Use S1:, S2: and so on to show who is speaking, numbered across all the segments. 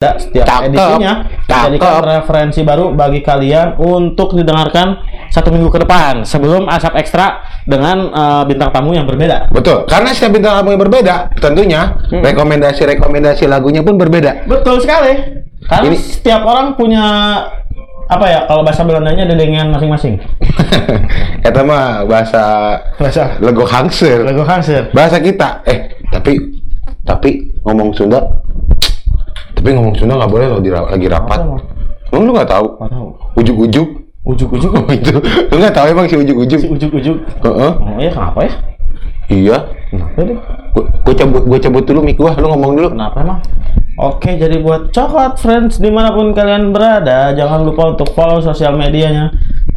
S1: ada setiap
S2: Cakep.
S1: edisinya
S2: Cakep.
S1: jadikan referensi baru bagi kalian untuk didengarkan satu minggu ke depan sebelum asap ekstra dengan eh, bintang tamu yang berbeda.
S2: Betul, karena setiap bintang tamu yang berbeda, tentunya
S1: Hmm.
S2: rekomendasi-rekomendasi lagunya pun berbeda.
S1: Betul sekali. Karena
S2: Ini-
S1: setiap orang punya apa ya kalau bahasa Belandanya ada dengan masing-masing.
S2: Kata mah bahasa
S1: Bahasa
S2: lego hangser.
S1: lagu Hansir.
S2: Bahasa kita. Eh, tapi tapi ngomong Sunda tapi ngomong Sunda nggak boleh loh lagi rapat.
S1: Apa,
S2: Emang lu nggak tahu?
S1: Nggak tahu.
S2: Ujuk-ujuk.
S1: Ujuk-ujuk.
S2: Oh, itu. Lu nggak tahu emang si ujuk-ujuk?
S1: Si ujuk-ujuk.
S2: Heeh.
S1: Oh iya kenapa ya?
S2: Iya.
S1: Kenapa deh?
S2: Gua, gua cabut gua cabut dulu mik gua, lu ngomong dulu.
S1: Kenapa emang? Oke, jadi buat coklat friends di mana pun kalian berada, jangan lupa untuk follow sosial medianya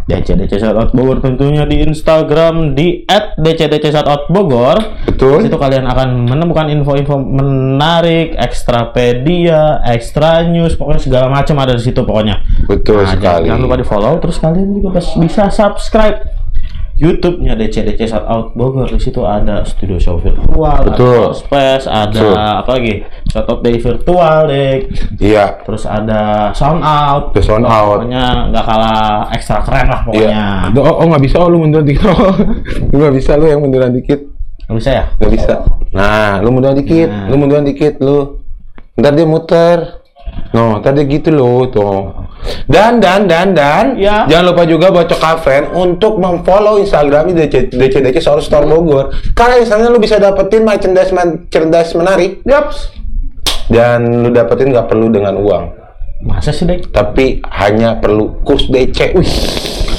S1: DCDC Shoutout Bogor tentunya di Instagram di @dcdc_shoutout_bogor.
S2: Betul.
S1: Di situ kalian akan menemukan info-info menarik, ekstrapedia, extra news, pokoknya segala macam ada di situ pokoknya.
S2: Betul
S1: Nah,
S2: sekali.
S1: Jangan lupa di follow, terus kalian juga bisa subscribe YouTube-nya DCDC Shoutout Bogor. Di situ ada studio show virtual,
S2: Betul.
S1: ada space, ada
S2: Betul.
S1: apa lagi? Shoutout Day virtual, dek.
S2: Iya.
S1: Terus ada sound out.
S2: The sound out.
S1: Pokoknya nggak kalah ekstra keren lah pokoknya.
S2: Iya. Oh, oh nggak bisa oh lu munduran dikit. Oh, lu nggak bisa lu yang munduran dikit.
S1: Nggak bisa ya?
S2: Nggak bisa. Nah, lu munduran dikit,
S1: Nah.
S2: lu munduran dikit lu. Ntar dia muter. No, ntar dia gitu loh tuh. Dan dan dan dan
S1: Ya.
S2: jangan lupa juga buat Coklat Friend untuk memfollow Instagram DC DCDC Store Store Bogor. Karena di sana lu bisa dapetin merchandise merchandise menarik
S1: Yaps.
S2: dan lu dapetin nggak perlu dengan uang,
S1: Masa sih, dek?
S2: tapi hanya perlu kurs DC.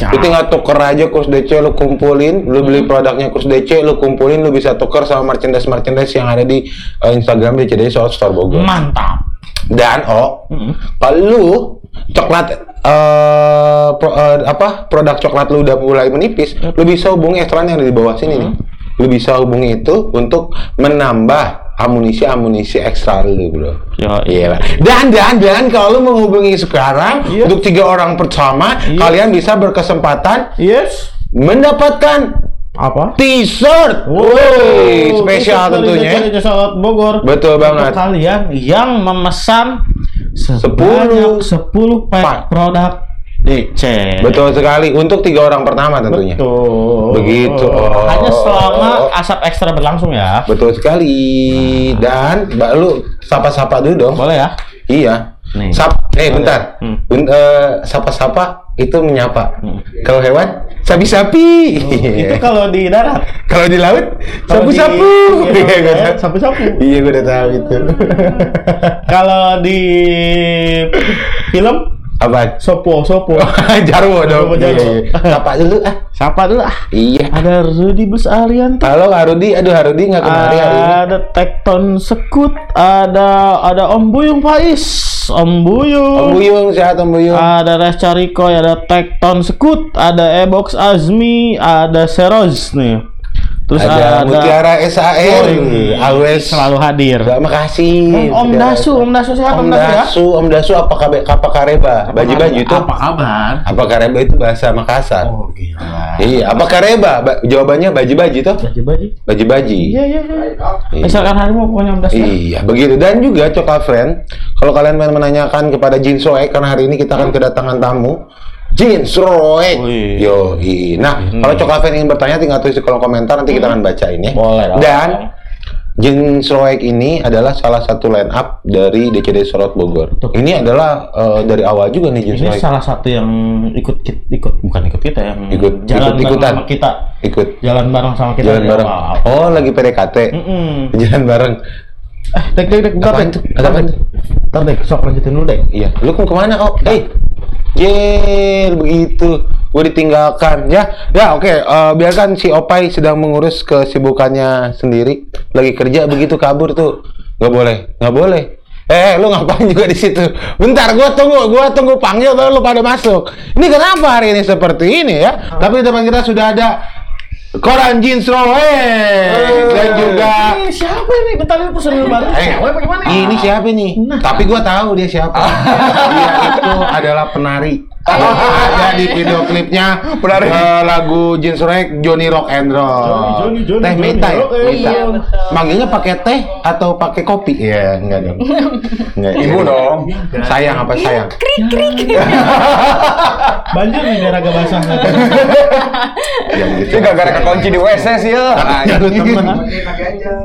S2: Lu tinggal tuker aja kurs DC lu kumpulin, lu beli produknya kurs DC, lu kumpulin, lu bisa tuker sama merchandise merchandise yang ada di eh, Instagram DCD Store Store Bogor.
S1: Mantap.
S2: Dan oh,
S1: Mm-mm.
S2: kalau lu coklat eh pro- eh, apa produk coklat lu udah mulai menipis, lu bisa hubungi ekstran yang ada di bawah sini nih. Lu bisa hubungi itu untuk menambah amunisi-amunisi ekstra lu, Bro.
S1: Yo,
S2: Iya. Dan dan dan kalau lu menghubungi sekarang
S1: Iya.
S2: untuk tiga orang pertama,
S1: Iya.
S2: kalian bisa berkesempatan
S1: Yes.
S2: mendapatkan
S1: Apa?
S2: t-shirt. Woi, spesial tentunya. ya.
S1: Shoutout Bogor.
S2: Betul banget.
S1: Untuk kalian yang memesan. Sebanyak 10 pack
S2: Pak.
S1: produk DC.
S2: Betul sekali untuk tiga orang pertama tentunya.
S1: Betul.
S2: Begitu. Oh.
S1: Hanya selama asap ekstra berlangsung ya.
S2: Betul sekali. Dan Mbak lu sapa-sapa dulu dong.
S1: Boleh ya?
S2: Iya.
S1: Nih.
S2: Sap, eh bentar.
S1: Hmm.
S2: Ben- eh, sapa-sapa itu menyapa.
S1: Hmm.
S2: Kalau hewan, sapi-sapi.
S1: Itu kalau di darat.
S2: Kalau di laut, sapu-sapu.
S1: iya,
S2: gua
S1: iya,
S2: tahu.
S1: sapu-sapu.
S2: Iya, gue udah tahu itu.
S1: kalau di film
S2: Apa?
S1: Sopo, Sopo.
S2: Jarwo dong.
S1: Jarwo.
S2: Iya, iya. Sapa dulu ah.
S1: Siapa dulu ah?
S2: Iya.
S1: Ada Rudy Bus Arianto.
S2: Halo Harudi, aduh Harudi nggak kemari hari ini.
S1: Ada Tekton Sekut, ada ada Om Buyung Faiz, Om Buyung.
S2: Om Buyung sehat Om Buyung.
S1: Ada Resca Rikoy, ada Tekton Sekut, ada Ebox Azmi, ada Seroz nih. Terus
S2: ada, Mutiara SAR, always
S1: selalu hadir.
S2: Terima kasih.
S1: Om
S2: Mutiara
S1: Dasu. Om Dasu sehat,
S2: Om
S1: Om Dasu ya?
S2: Dasu, Om Dasu apa kabe apa kareba? Baju-baju itu.
S1: Apa kabar?
S2: Apa kareba itu bahasa Makassar?
S1: Oh gila.
S2: Iya, apa kareba? Ba- jawabannya baju-baju tuh.
S1: Baju-baju.
S2: Baju-baju.
S1: Iya iya iya.
S2: Iya.
S1: Misalkan harimau pokoknya Om Dasu. ya?
S2: Iya, begitu. Dan juga Coklat Friend, kalau kalian pengen menanyakan kepada Jin Soek, karena hari ini kita akan kedatangan tamu, Jin Soek.
S1: Wih.
S2: Yo, nah, kalau Coklat Friend ingin bertanya, tinggal tulis di kolom komentar, nanti kita akan bacain ya.
S1: Boleh dong.
S2: Dan Jin Soek ini adalah salah satu line up dari DCD Sorot Bogor.
S1: Betul.
S2: Ini adalah eh, dari awal juga nih Jin
S1: Ini
S2: Soek.
S1: salah satu yang ikut ikut bukan ikut kita yang
S2: Ikut-
S1: jalan
S2: ikut- ikutan.
S1: bareng sama kita.
S2: Ikut
S1: Jalan bareng sama kita.
S2: jalan bareng.
S1: awal.
S2: Oh, lagi PDKT.
S1: Mm-mm.
S2: Jalan bareng.
S1: Eh, dek dek dek, bentar dek.
S2: apaan tuh?
S1: Bentar dek, sok lanjutin dulu dek.
S2: Iya, lu mau ke mana kok? Eh, Jel, begitu. Gue ditinggalkan. Ya, ya oke. eh, biarkan si Opai sedang mengurus kesibukannya sendiri. Lagi kerja begitu kabur tuh. Gak boleh, gak boleh. Eh, lu ngapain juga di situ? Bentar, gua tunggu, gua tunggu panggil baru lu pada masuk. Ini kenapa hari ini seperti ini ya? Tapi di depan kita sudah ada Koran Jeans Rowe dan juga
S1: Ini siapa ini? Bentar ini personil baru.
S2: Eh,
S1: Siapa bagaimana?
S2: Ini siapa nih?
S1: Nah.
S2: Tapi gua tahu dia siapa. dia itu adalah penari Ada di video klipnya eh, lagu Jeans Rek Johnny Rock and Roll.
S1: Johnny, Johnny, Johnny,
S2: teh Meta ya? Meta.
S3: Iya.
S2: Manggilnya pakai teh atau pakai kopi? Ya, enggak dong. Enggak.
S4: Ibu dong.
S2: Sayang apa sayang?
S1: Banjir nih biar agak basah.
S2: Ya gitu.
S4: Ini gara-gara kekunci di WC sih ya.
S2: Ya, lu temen.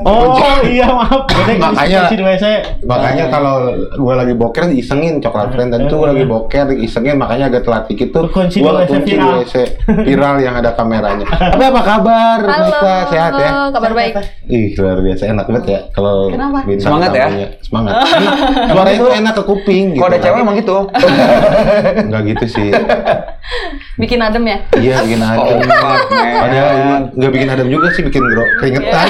S1: Oh iya maaf.
S2: Makanya-
S1: kunci di WC.
S2: Makanya kalau gue lagi boker isengin coklat friend dan tuh lagi boker isengin makanya agak telat dikit tuh
S1: Kunci WC
S2: kunci di
S1: viral.
S2: WC viral yang ada kameranya. Tapi apa kabar?
S3: Halo,
S2: Mita? sehat ya?
S3: kabar baik.
S2: Ih luar biasa enak banget ya kalau
S4: Semangat ya?
S2: Semangat. Suaranya tuh enak ke kuping gitu.
S4: Kalau ada cewek emang gitu.
S2: Enggak gitu sih.
S3: Bikin adem ya?
S2: Iya bikin adem.
S4: Oh.
S2: Padahal ini nggak bikin adem juga sih bikin keringetan.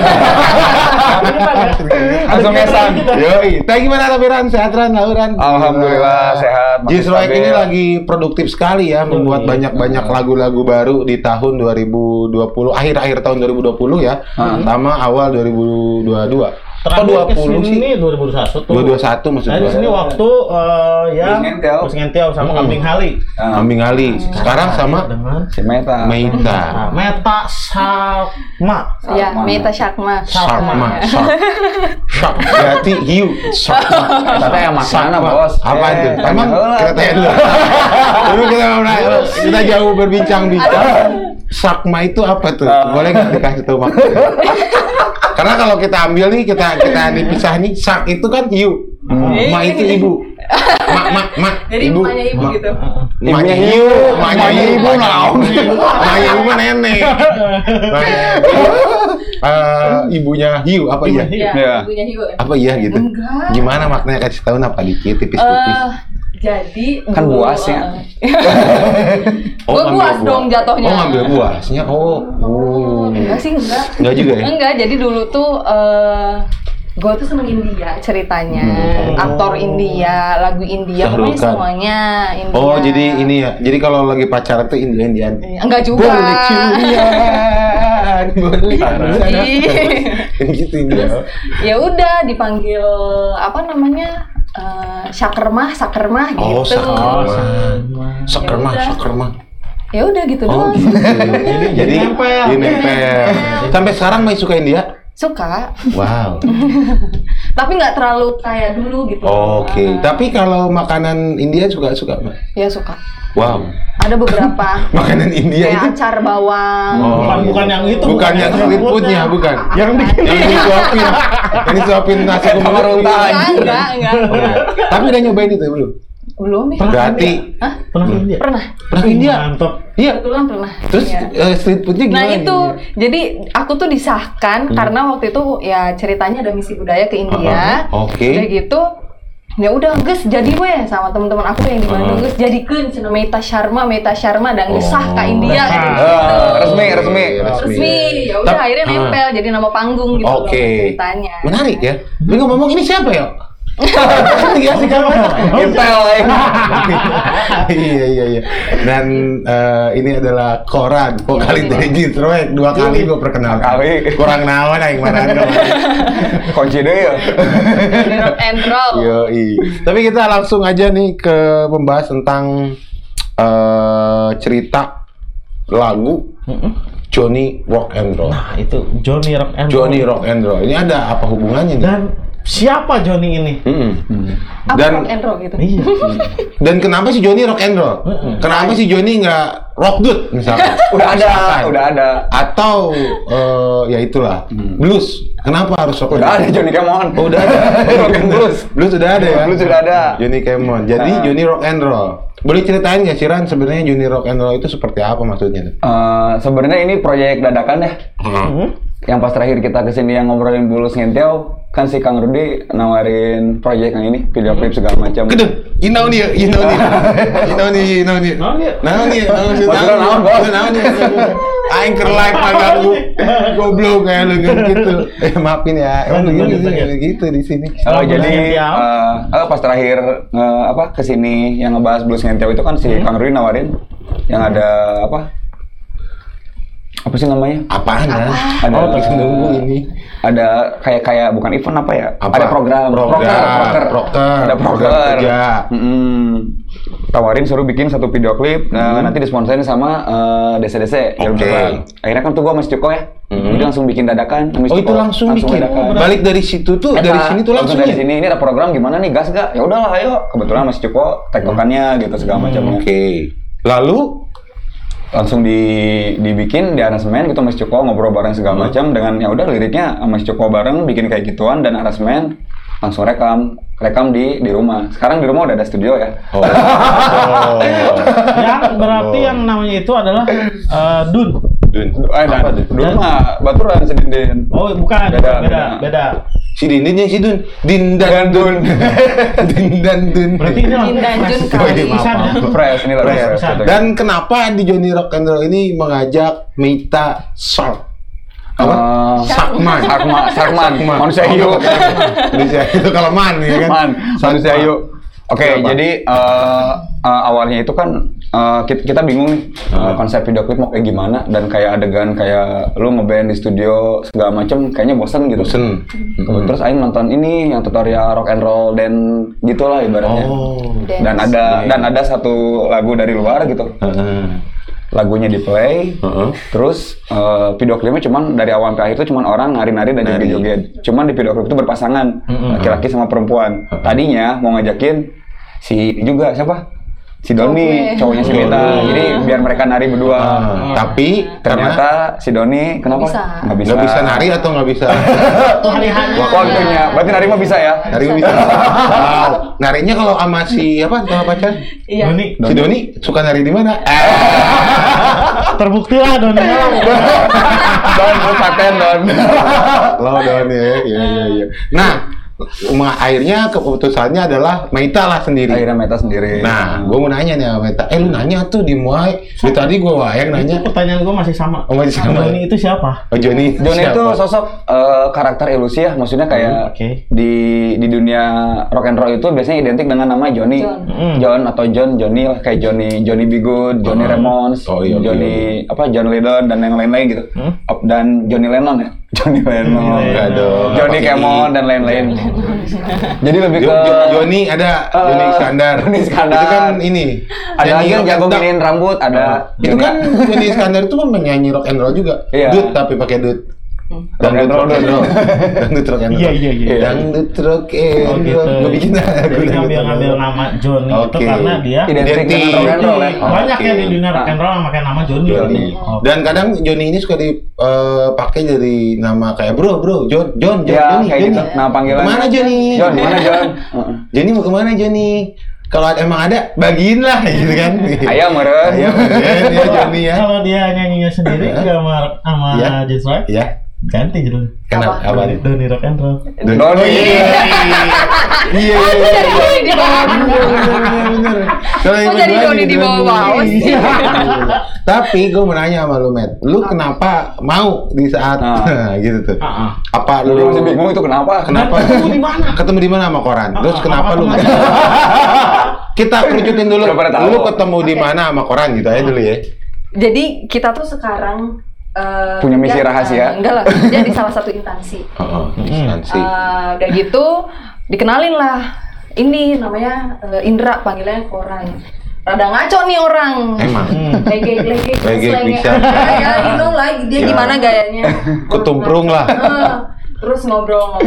S4: Langsung ngesan.
S2: Yoi. Teh gimana tapi Ran? Sehat Ran? Lau, Ran?
S4: Alhamdulillah, sehat, masih
S2: Jis Roek
S4: stabil.
S2: ini lagi produktif sekali ya membuat banyak-banyak lagu-lagu baru di tahun 2020 akhir-akhir tahun 2020 ya. Sama awal 2022.
S1: Terakhir
S2: 20 sih?
S1: ke sini 2021 tuh.
S2: 2021 maksud
S1: Nah, di sini waktu eh, yang
S4: Bus Ngentel
S1: sama Kambing Hali.
S4: Ah,
S2: Kambing Ali. Sekarang sama
S1: dengan
S4: si Meta.
S2: Meita.
S1: Nah, Meta Sama.
S3: Ya,
S4: Salma.
S3: Meta Syakma.
S2: Sharma. Shark. Shark. Berarti hiu. Sharma.
S4: Tapi yang mana,
S2: Sharma.
S4: Bos?
S2: Apa
S4: Eh,
S2: itu? Emang kita tanya dulu. Dulu kita kita jauh berbincang-bincang. Sakma itu apa tuh?
S4: Ah.
S2: Boleh nggak dikasih tahu mak? Karena kalau kita ambil nih, kita kita dipisah nih, sak itu kan hiu, ma itu ibu, mak mak mak
S3: Jadi
S2: ibu,
S3: bukannya ibu
S2: Ma-
S3: gitu.
S2: Maknya hiu, maknya ibu, naon? Maknya ibu mah nenek. Maknya ibu, eh, ibunya hiu apa ya?
S3: Iya,
S4: Iya.
S3: ibunya Hiu.
S2: Apa iya gitu?
S3: Enggak.
S2: Gimana maknanya kasih tahu apa dikit tipis-tipis?
S3: Eh, jadi
S4: Kan buasnya.
S3: eh, Gua
S2: ngambil
S3: buas
S2: buah.
S3: dong jatuhnya.
S2: Oh, ngambil buasnya. Oh. Oh.
S3: Enggak sih, enggak.
S2: Enggak juga ya?
S3: Enggak, jadi dulu tuh eh gue tuh seneng India ceritanya,
S2: Hmm.
S3: aktor India, lagu India, pokoknya semuanya India.
S2: Oh, jadi ini ya. Jadi kalau lagi pacaran tuh Indian-Indian.
S3: enggak juga.
S2: Boleh curian, boleh gitu India.
S3: ya udah dipanggil apa namanya eh syakermah, sakermah
S2: Oh,
S3: gitu.
S2: sakermah. Seker mah,
S3: udah.
S2: seker mah.
S3: Ya udah gitu
S2: Oh,
S3: doang.
S2: gitu.
S1: Jadi- jadi nempel.
S2: Jadi nempel. Sampai sekarang masih suka India?
S3: Suka,
S2: Wow.
S3: tapi nggak terlalu kayak dulu gitu.
S2: Oke.
S3: Ah,
S2: Tapi kalau makanan India suka suka, Mbak?
S3: ya suka.
S2: Wow.
S3: Ada beberapa
S2: Makanan India
S3: kayak
S2: itu
S3: acar bawang.
S2: Oh.
S1: Bukan bukan yang itu.
S2: bukan yang street foodnya, bukan.
S1: Yang bikin
S2: Yang disuapin, yang disuapin nasi
S4: runtal.
S3: Enggak, enggak, enggak, enggak.
S2: Tapi udah nyobain itu belum?
S3: Belum ya?
S2: Berarti
S3: Hah?
S1: pernah ke India.
S3: Pernah.
S2: pernah ke India?
S1: Mantap.
S2: Iya.
S3: Kebetulan pernah.
S2: Terus
S3: Iya.
S2: eh, street foodnya gimana?
S3: Nah itu,
S2: di India?
S3: jadi aku tuh disahkan
S2: Hmm.
S3: karena waktu itu ya ceritanya ada misi budaya ke India.
S2: Uh-huh. Oke.
S3: Udah gitu, ya udah Gus jadi gue sama teman-teman aku yang di Bandung
S2: Uh-huh.
S3: Gus jadikan cina Meta Sharma Meta Sharma dan gesah ke
S2: Oh.
S3: India
S1: Nah.
S3: gitu.
S4: Ah, resmi, resmi.
S3: resmi ya udah akhirnya
S2: ah.
S3: nempel jadi nama panggung gitu loh
S2: Oke.
S3: ceritanya
S2: Menarik ya. Lu ngomong ini siapa ya? Iya sih kan
S4: Intel ya.
S2: iya iya iya. Dan eh, ini adalah Koran, vokalis dari Jitroek. Dua kali gue perkenalkan.
S4: Kali.
S2: Kurang naon aing mana
S4: Kunci deh ya.
S3: And roll
S2: Yoi. Tapi kita langsung aja nih ke membahas tentang eh, cerita lagu Johnny Rock and Roll.
S1: Nah, itu Johnny Rock and
S2: Johnny Rock and Roll. Ini ada apa hubungannya nih?
S1: Dan siapa Johnny ini?
S2: Mm-mm.
S3: apa
S2: Dan
S3: rock and roll gitu
S1: Iya.
S2: dan kenapa sih Johnny rock and roll?
S1: Mm-mm.
S2: Kenapa sih Johnny nggak rock good misalnya?
S4: Udah ada,
S2: Misalkan.
S4: udah ada.
S2: Atau eh, ya itulah blues. Kenapa harus rock
S4: Udah ada Johnny Kemon.
S2: Oh, udah ada.
S4: Rock and blues.
S2: Blues sudah ada ya?
S4: Blues sudah ada.
S2: Johnny Kemon. Jadi
S4: Nah.
S2: Johnny rock and roll. Boleh ceritain nggak sih Ran sebenarnya Johnny rock and roll itu seperti apa maksudnya?
S4: Eh, sebenarnya ini proyek dadakan ya.
S1: Hmm?
S4: Yang pas terakhir kita ke sini yang ngobrolin bulus ngenteo, kan si Kang Rudi nawarin proyek yang ini, video klip segala macam.
S2: Kedeng, you know nih, you know nih, you know nih, you know nih,
S1: Naon dia?
S2: Naon nih, naon nih,
S4: Maksudnya naon, Bos?
S2: naon nih, Aing ker live agak lu goblok kayak lu gitu. Eh maafin ya, emang
S1: Lanjut,
S2: gitu,
S1: lanjut.
S2: gitu di sini.
S4: Oh,
S1: Selama
S4: jadi eh, eh, pas terakhir eh, apa ke sini yang ngebahas blues ngenteo itu kan si Kang Rudi nawarin yang ada apa apa sih namanya?
S2: Apaan ya?
S4: Ada
S1: Oh,
S2: Lagi nunggu ini.
S4: ada kayak kayak bukan event apa ya?
S2: Apa?
S4: Ada program,
S2: Program,
S4: proker,
S2: proker,
S4: ada
S2: program kerja.
S4: Mm-mm. Tawarin suruh bikin satu video klip, nah, nanti disponsorin sama eh, DC-DC Jarum
S2: Oke.
S4: Terbang. Akhirnya kan tuh gua sama Ciko ya, jadi langsung bikin dadakan. sama
S2: Oh itu
S4: Ciko.
S2: langsung bikin.
S4: dadakan.
S2: Balik dari situ tuh,
S4: Eta,
S2: dari sini tuh langsung.
S4: dari
S2: ya?
S4: sini ini ada program gimana nih gas gak? Ya udahlah ayo. Kebetulan Mas Ciko tektokannya gitu segala macamnya.
S2: Oke. Lalu
S4: langsung di dibikin di aransemen gitu Mas Coko ngobrol bareng segala macam dengan ya udah liriknya Mas Coko bareng bikin kayak gituan dan aransemen langsung rekam rekam di di rumah sekarang di rumah udah ada studio ya
S2: Oh. oh.
S1: yang berarti
S2: Oh.
S1: yang namanya itu adalah eh, Dun.
S2: Dun.
S4: eh
S2: Apa tuh?
S4: dulu mah baturan sedindin
S1: Oh, bukan,
S4: Beda,
S1: beda,
S4: beda.
S1: beda.
S2: Si Dindin ya si Dun. Dindan Dun. Dindan Dun.
S1: Berarti ini
S3: Dindan
S1: fresh.
S3: kali.
S4: Fresh ini gitu.
S2: Dan kenapa di Johnny Rock and Roll ini mengajak Mita Shark? Apa?
S4: Eh,
S2: Sarkman.
S4: Sarkman, Sarkman, manusia hiu.
S2: Manusia itu kalau man ya kan?
S4: Man, manusia hiu. Oke,
S2: Kenapa?
S4: jadi eh, eh, awalnya itu kan eh, kita, kita bingung nih eh, konsep video klip mau kayak gimana dan kayak adegan kayak lu ngeband di studio segala macem kayaknya bosen gitu.
S2: Bosen.
S4: Hmm. Terus Aing nonton ini yang tutorial rock and roll dan gitulah ibaratnya.
S2: Oh.
S4: Dan ada dan ada satu lagu dari luar gitu.
S2: Heeh.
S4: Lagunya di play,
S2: Heeh.
S4: Terus eh, video klipnya cuman dari awal sampai akhir itu cuman orang nari-nari dan
S2: Nari.
S4: joget-joget. Cuman di video klip itu berpasangan laki-laki sama perempuan. Tadinya mau ngajakin si juga siapa? Si Doni,
S3: Cowoknya.
S4: cowoknya si Meta. Jadi biar mereka nari berdua.
S2: Ah, tapi karena
S4: Ternyata si Doni kenapa?
S3: bisa.
S4: Nggak bisa.
S2: nggak bisa nari atau nggak bisa.
S4: Waktunya. Berarti nari mah bisa ya?
S2: nari nggak bisa wow. narinya kalau sama si apa sama pacar
S3: Iya.
S1: Doni.
S2: si Doni suka nari di mana
S1: Terbukti lah Doni.
S4: Don, don paten don.
S2: lo Doni ya iya iya iya nah akhirnya keputusannya adalah Maita lah sendiri
S4: Akhirnya Meta sendiri.
S2: nah gue mau nanya nih sama Maita eh lu nanya tuh di Muay di tadi gue wayang nanya
S1: Itu pertanyaan gue masih sama.
S2: Oh, masih sama.
S1: Doni itu siapa?
S2: oh Joni
S4: John itu sosok eh, karakter ilusi ya, maksudnya kayak
S1: Hmm, oke.
S4: di di dunia rock and roll itu biasanya identik dengan nama Johnny,
S3: John.
S1: Hmm.
S4: John atau John, Johnny lah kayak Johnny, Johnny B. Good, Johnny
S2: Hmm.
S4: Ramones,
S2: Oh, iya,
S4: Johnny apa John Lennon dan yang lain-lain gitu,
S1: Hmm?
S4: Dan Johnny Lennon ya, Johnny Lennon. Johnny
S2: I.
S4: dan lain-lain. Jadi lebih ke
S2: Jo- Joni ada.
S4: Eh,
S2: Joni Iskandar.
S4: Joni Iskandar.
S2: itu kan ini
S4: ada lagi yang jago giniin rambut, ada
S2: itu kan Joni Iskandar itu kan menyanyi rock and roll juga.
S4: Iya.
S2: dut tapi pakai dut
S4: Roll,
S2: rock and roll dangdut rock and roll
S1: Iya, iya, iya.
S2: dangdut rock and
S1: Oh gitu.
S2: roll gue bikin lagu and roll.
S1: nama Johnny itu
S2: Oke.
S1: karena dia
S4: identik dengan rock and roll ya.
S1: banyak ya
S2: Oke.
S1: di dunia rock and roll yang pakai nama Johnny.
S2: Joni.
S1: Oh.
S2: Dan kadang Joni ini suka dipakai jadi nama kayak bro, bro, John, John, John,
S4: Ya,
S2: Johnny,
S4: kayak
S2: Johnny.
S4: gitu. Nah, panggilan.
S2: Ke mana Johnny?
S4: John, mana John? Heeh.
S2: Johnny mau ke mana Johnny? Kalau ada- emang ada, bagiin lah, gitu kan?
S4: Ayo meren.
S2: Ayo, ya, ya Johnny ya.
S1: Kalau dia nyanyinya sendiri nggak sama sama
S2: Iya.
S1: Just Right,
S2: Ya,
S1: ganti judulnya.
S2: kenapa?
S3: Apa?
S2: Apa?
S1: Doni, Rock and Roll.
S2: Doni. Oh, iya. Iya, iya, iya.
S3: Doni di bawah.
S2: Kalau yang
S3: Kok jadi
S2: berdua
S3: Doni di?
S2: Iya. Tapi gue mau nanya sama lu, Matt. Lu kenapa mau di saat
S4: Nah.
S2: gitu tuh?
S1: Ah, ah.
S2: Apa
S4: Lu
S2: lu
S4: masih bingung itu kenapa?
S2: Kenapa?
S1: Ketemu di mana?
S2: Ketemu di mana sama koran? Terus
S1: Ah,
S2: kenapa
S1: apa
S2: lu? Kita kerucutin dulu. Lu ketemu di mana sama koran gitu aja dulu ya.
S3: Jadi kita tuh sekarang eh,
S4: Punya misi rahasia?
S3: eh, enggak lah, kerja di salah satu instansi.
S2: Heeh,
S1: Hmm.
S2: instansi.
S3: Eh, udah gitu dikenalin lah. Ini namanya eh, Indra, panggilannya Koran. Rada ngaco nih orang.
S2: Emang.
S3: Lege, lege,
S2: Lege,
S3: slangnya.
S2: bisa.
S3: Ya, you know lah, dia
S2: Ya.
S3: gimana gayanya.
S2: Ketumprung lah.
S3: Eh, terus ngobrol-ngobrol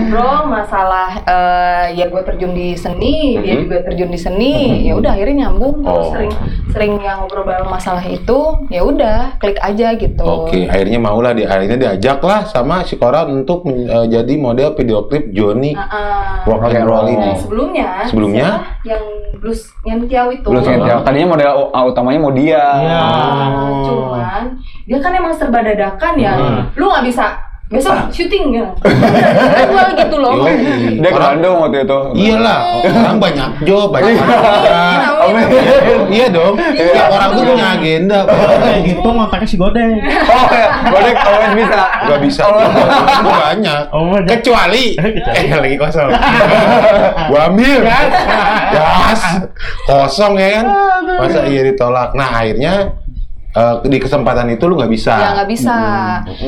S3: masalah eh, ya gue terjun di seni, dia
S2: Mhm.
S3: juga terjun di seni. Ya udah akhirnya nyambung terus
S2: Oh.
S3: sering sering yang ngobrol bareng masalah itu, ya udah klik aja gitu.
S2: Oke, akhirnya maulah di akhirnya diajak lah sama si koran untuk eh, jadi model video klip Joni
S3: Ah, ah.
S2: Rock and Roll ini.
S3: sebelumnya,
S2: Sebelumnya?
S3: yang blues yang tiaw itu.
S4: Belum sentil. Tadinya model u- utamanya mau dia.
S1: Iya.
S3: Ah, cuman dia kan emang serba dadakan ya.
S2: Hmm.
S3: Lu nggak bisa besok
S2: Ah.
S3: syuting ya. Gua gitu loh.
S4: Dia ke
S2: Orang-
S4: Bandung waktu itu.
S2: Iyalah, orang banyak job, banyak agenda.
S3: Amin.
S2: Iya dong. Tiap orang tuh punya agenda.
S1: Gitu ngontaknya si Gode.
S4: Oh ya, boleh always bisa.
S2: Gak bisa.
S4: Oh.
S2: banyak.
S1: Oh, banyak.
S2: Kecuali eh lagi kosong. Gua ambil. Gas. Kosong ya kan. Masa iya ditolak. Nah, akhirnya eh, di kesempatan itu lu nggak bisa.
S3: Ya nggak bisa.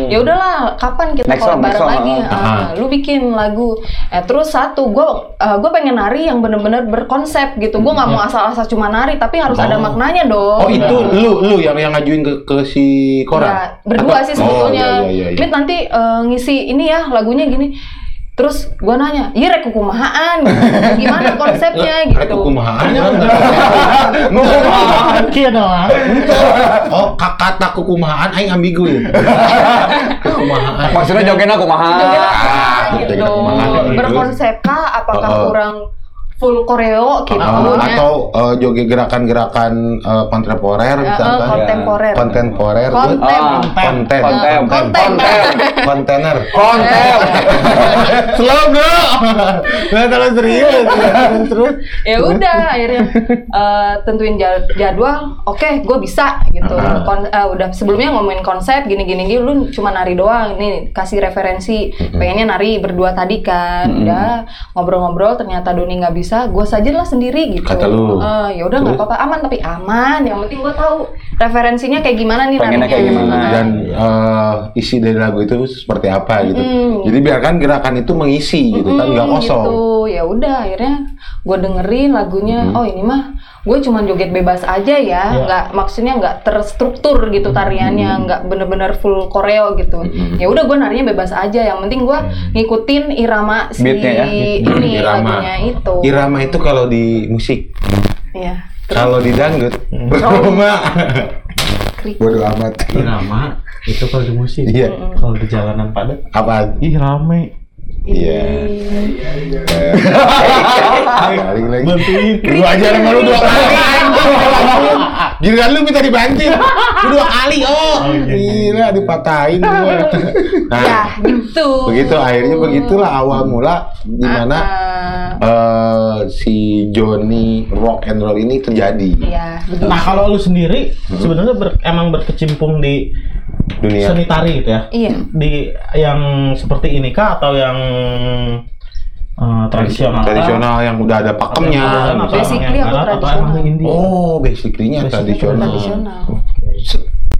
S3: Ya udahlah, kapan kita
S4: Next song,
S3: bareng lagi?
S4: ah.
S3: Ah, lu bikin lagu. Eh, terus satu, gue gue pengen nari yang bener-bener berkonsep gitu. Gue nggak mau asal-asal cuma nari, tapi harus ada maknanya dong.
S2: Oh itu lu lu yang yang ngajuin ke ke si Koran?
S3: Ya, berdua
S2: Atau-
S3: sih sebetulnya.
S2: Oh, iya, iya, iya.
S3: Mit nanti eh, ngisi ini ya lagunya gini. Terus gue nanya, iya rek kumahaan, gimana konsepnya gitu.
S2: Rek kumahaan.
S1: Iya dong.
S2: Oh, ka- kata kumahaan aing ambigu ya. kumahaan.
S4: Maksudnya joget aku mahal.
S3: Joget
S2: Ah,
S3: apa gitu.
S2: kumahaan.
S3: Berkonsepkah? Apakah
S2: Oh, oh.
S3: kurang full koreo gitu?
S2: Ah,
S3: ya?
S2: atau eh, joget gerakan-gerakan eh, kontemporer
S3: eh,
S2: misalkan.
S3: kontemporer.
S2: Kontemporer.
S3: Kontem.
S4: Ah,
S2: Konten.
S4: Kontem.
S3: Kontem.
S2: Kontainer.
S4: Kontem.
S2: Slow bro. Nggak terlalu serius. Terus.
S3: ya udah akhirnya eh, tentuin ja- jadwal oke gue bisa gitu
S2: Ah.
S3: Kon- eh, udah sebelumnya ngomongin konsep gini gini gini lu cuma nari doang nih kasih referensi pengennya nari berdua tadi kan udah ngobrol-ngobrol ternyata Doni nggak bisa gue saja lah sendiri gitu
S2: Kata lu.
S3: Eh, ya udah nggak apa-apa aman tapi aman yang penting gue tahu referensinya kayak gimana nih
S4: Pengennya kayak gimana.
S2: dan eh, isi dari lagu itu seperti apa gitu.
S3: Mm.
S2: Jadi biarkan gerakan itu mengisi gitu kan, nggak
S3: Mm,
S2: kosong.
S3: Gitu. Ya udah akhirnya gue dengerin lagunya. Oh ini mah gue cuma joget bebas aja ya, nggak maksudnya nggak terstruktur gitu tariannya, nggak bener-bener full koreo gitu. Ya udah gue narinya bebas aja. Yang penting gue ngikutin irama si
S4: Beatnya ya,
S3: ini
S2: Irama.
S3: lagunya itu.
S2: Irama itu kalau di musik,
S3: Iya.
S2: kalau di dangdut, Roma.
S3: Krik.
S2: Bodoh amat.
S1: Irama itu kalau di musik.
S2: Iya.
S1: Kalau di jalanan padat,
S2: Apa?
S1: ih rame.
S2: Iya. Balik lagi.
S1: Bantuin.
S2: Lu aja sama lu dua kali. Giliran lu minta dibanting. Lu dua kali, oh. Gila dipatahin gua. Nah,
S3: Ya gitu.
S2: begitu akhirnya begitulah awal mula di mana eh, si Johnny rock and roll ini terjadi
S3: Iya.
S1: Nah kalau lu sendiri sebenarnya ber- emang berkecimpung di
S2: dunia
S1: seni tari gitu ya?
S3: Iya.
S1: Di yang seperti ini kah atau yang eh, tradisional?
S2: tradisional yang udah ada pakemnya.
S1: Atau yang
S3: Basically
S1: yang
S3: aku tradisional.
S2: Oh, basically-nya
S1: Basically
S2: tradisional.
S3: Tradisional.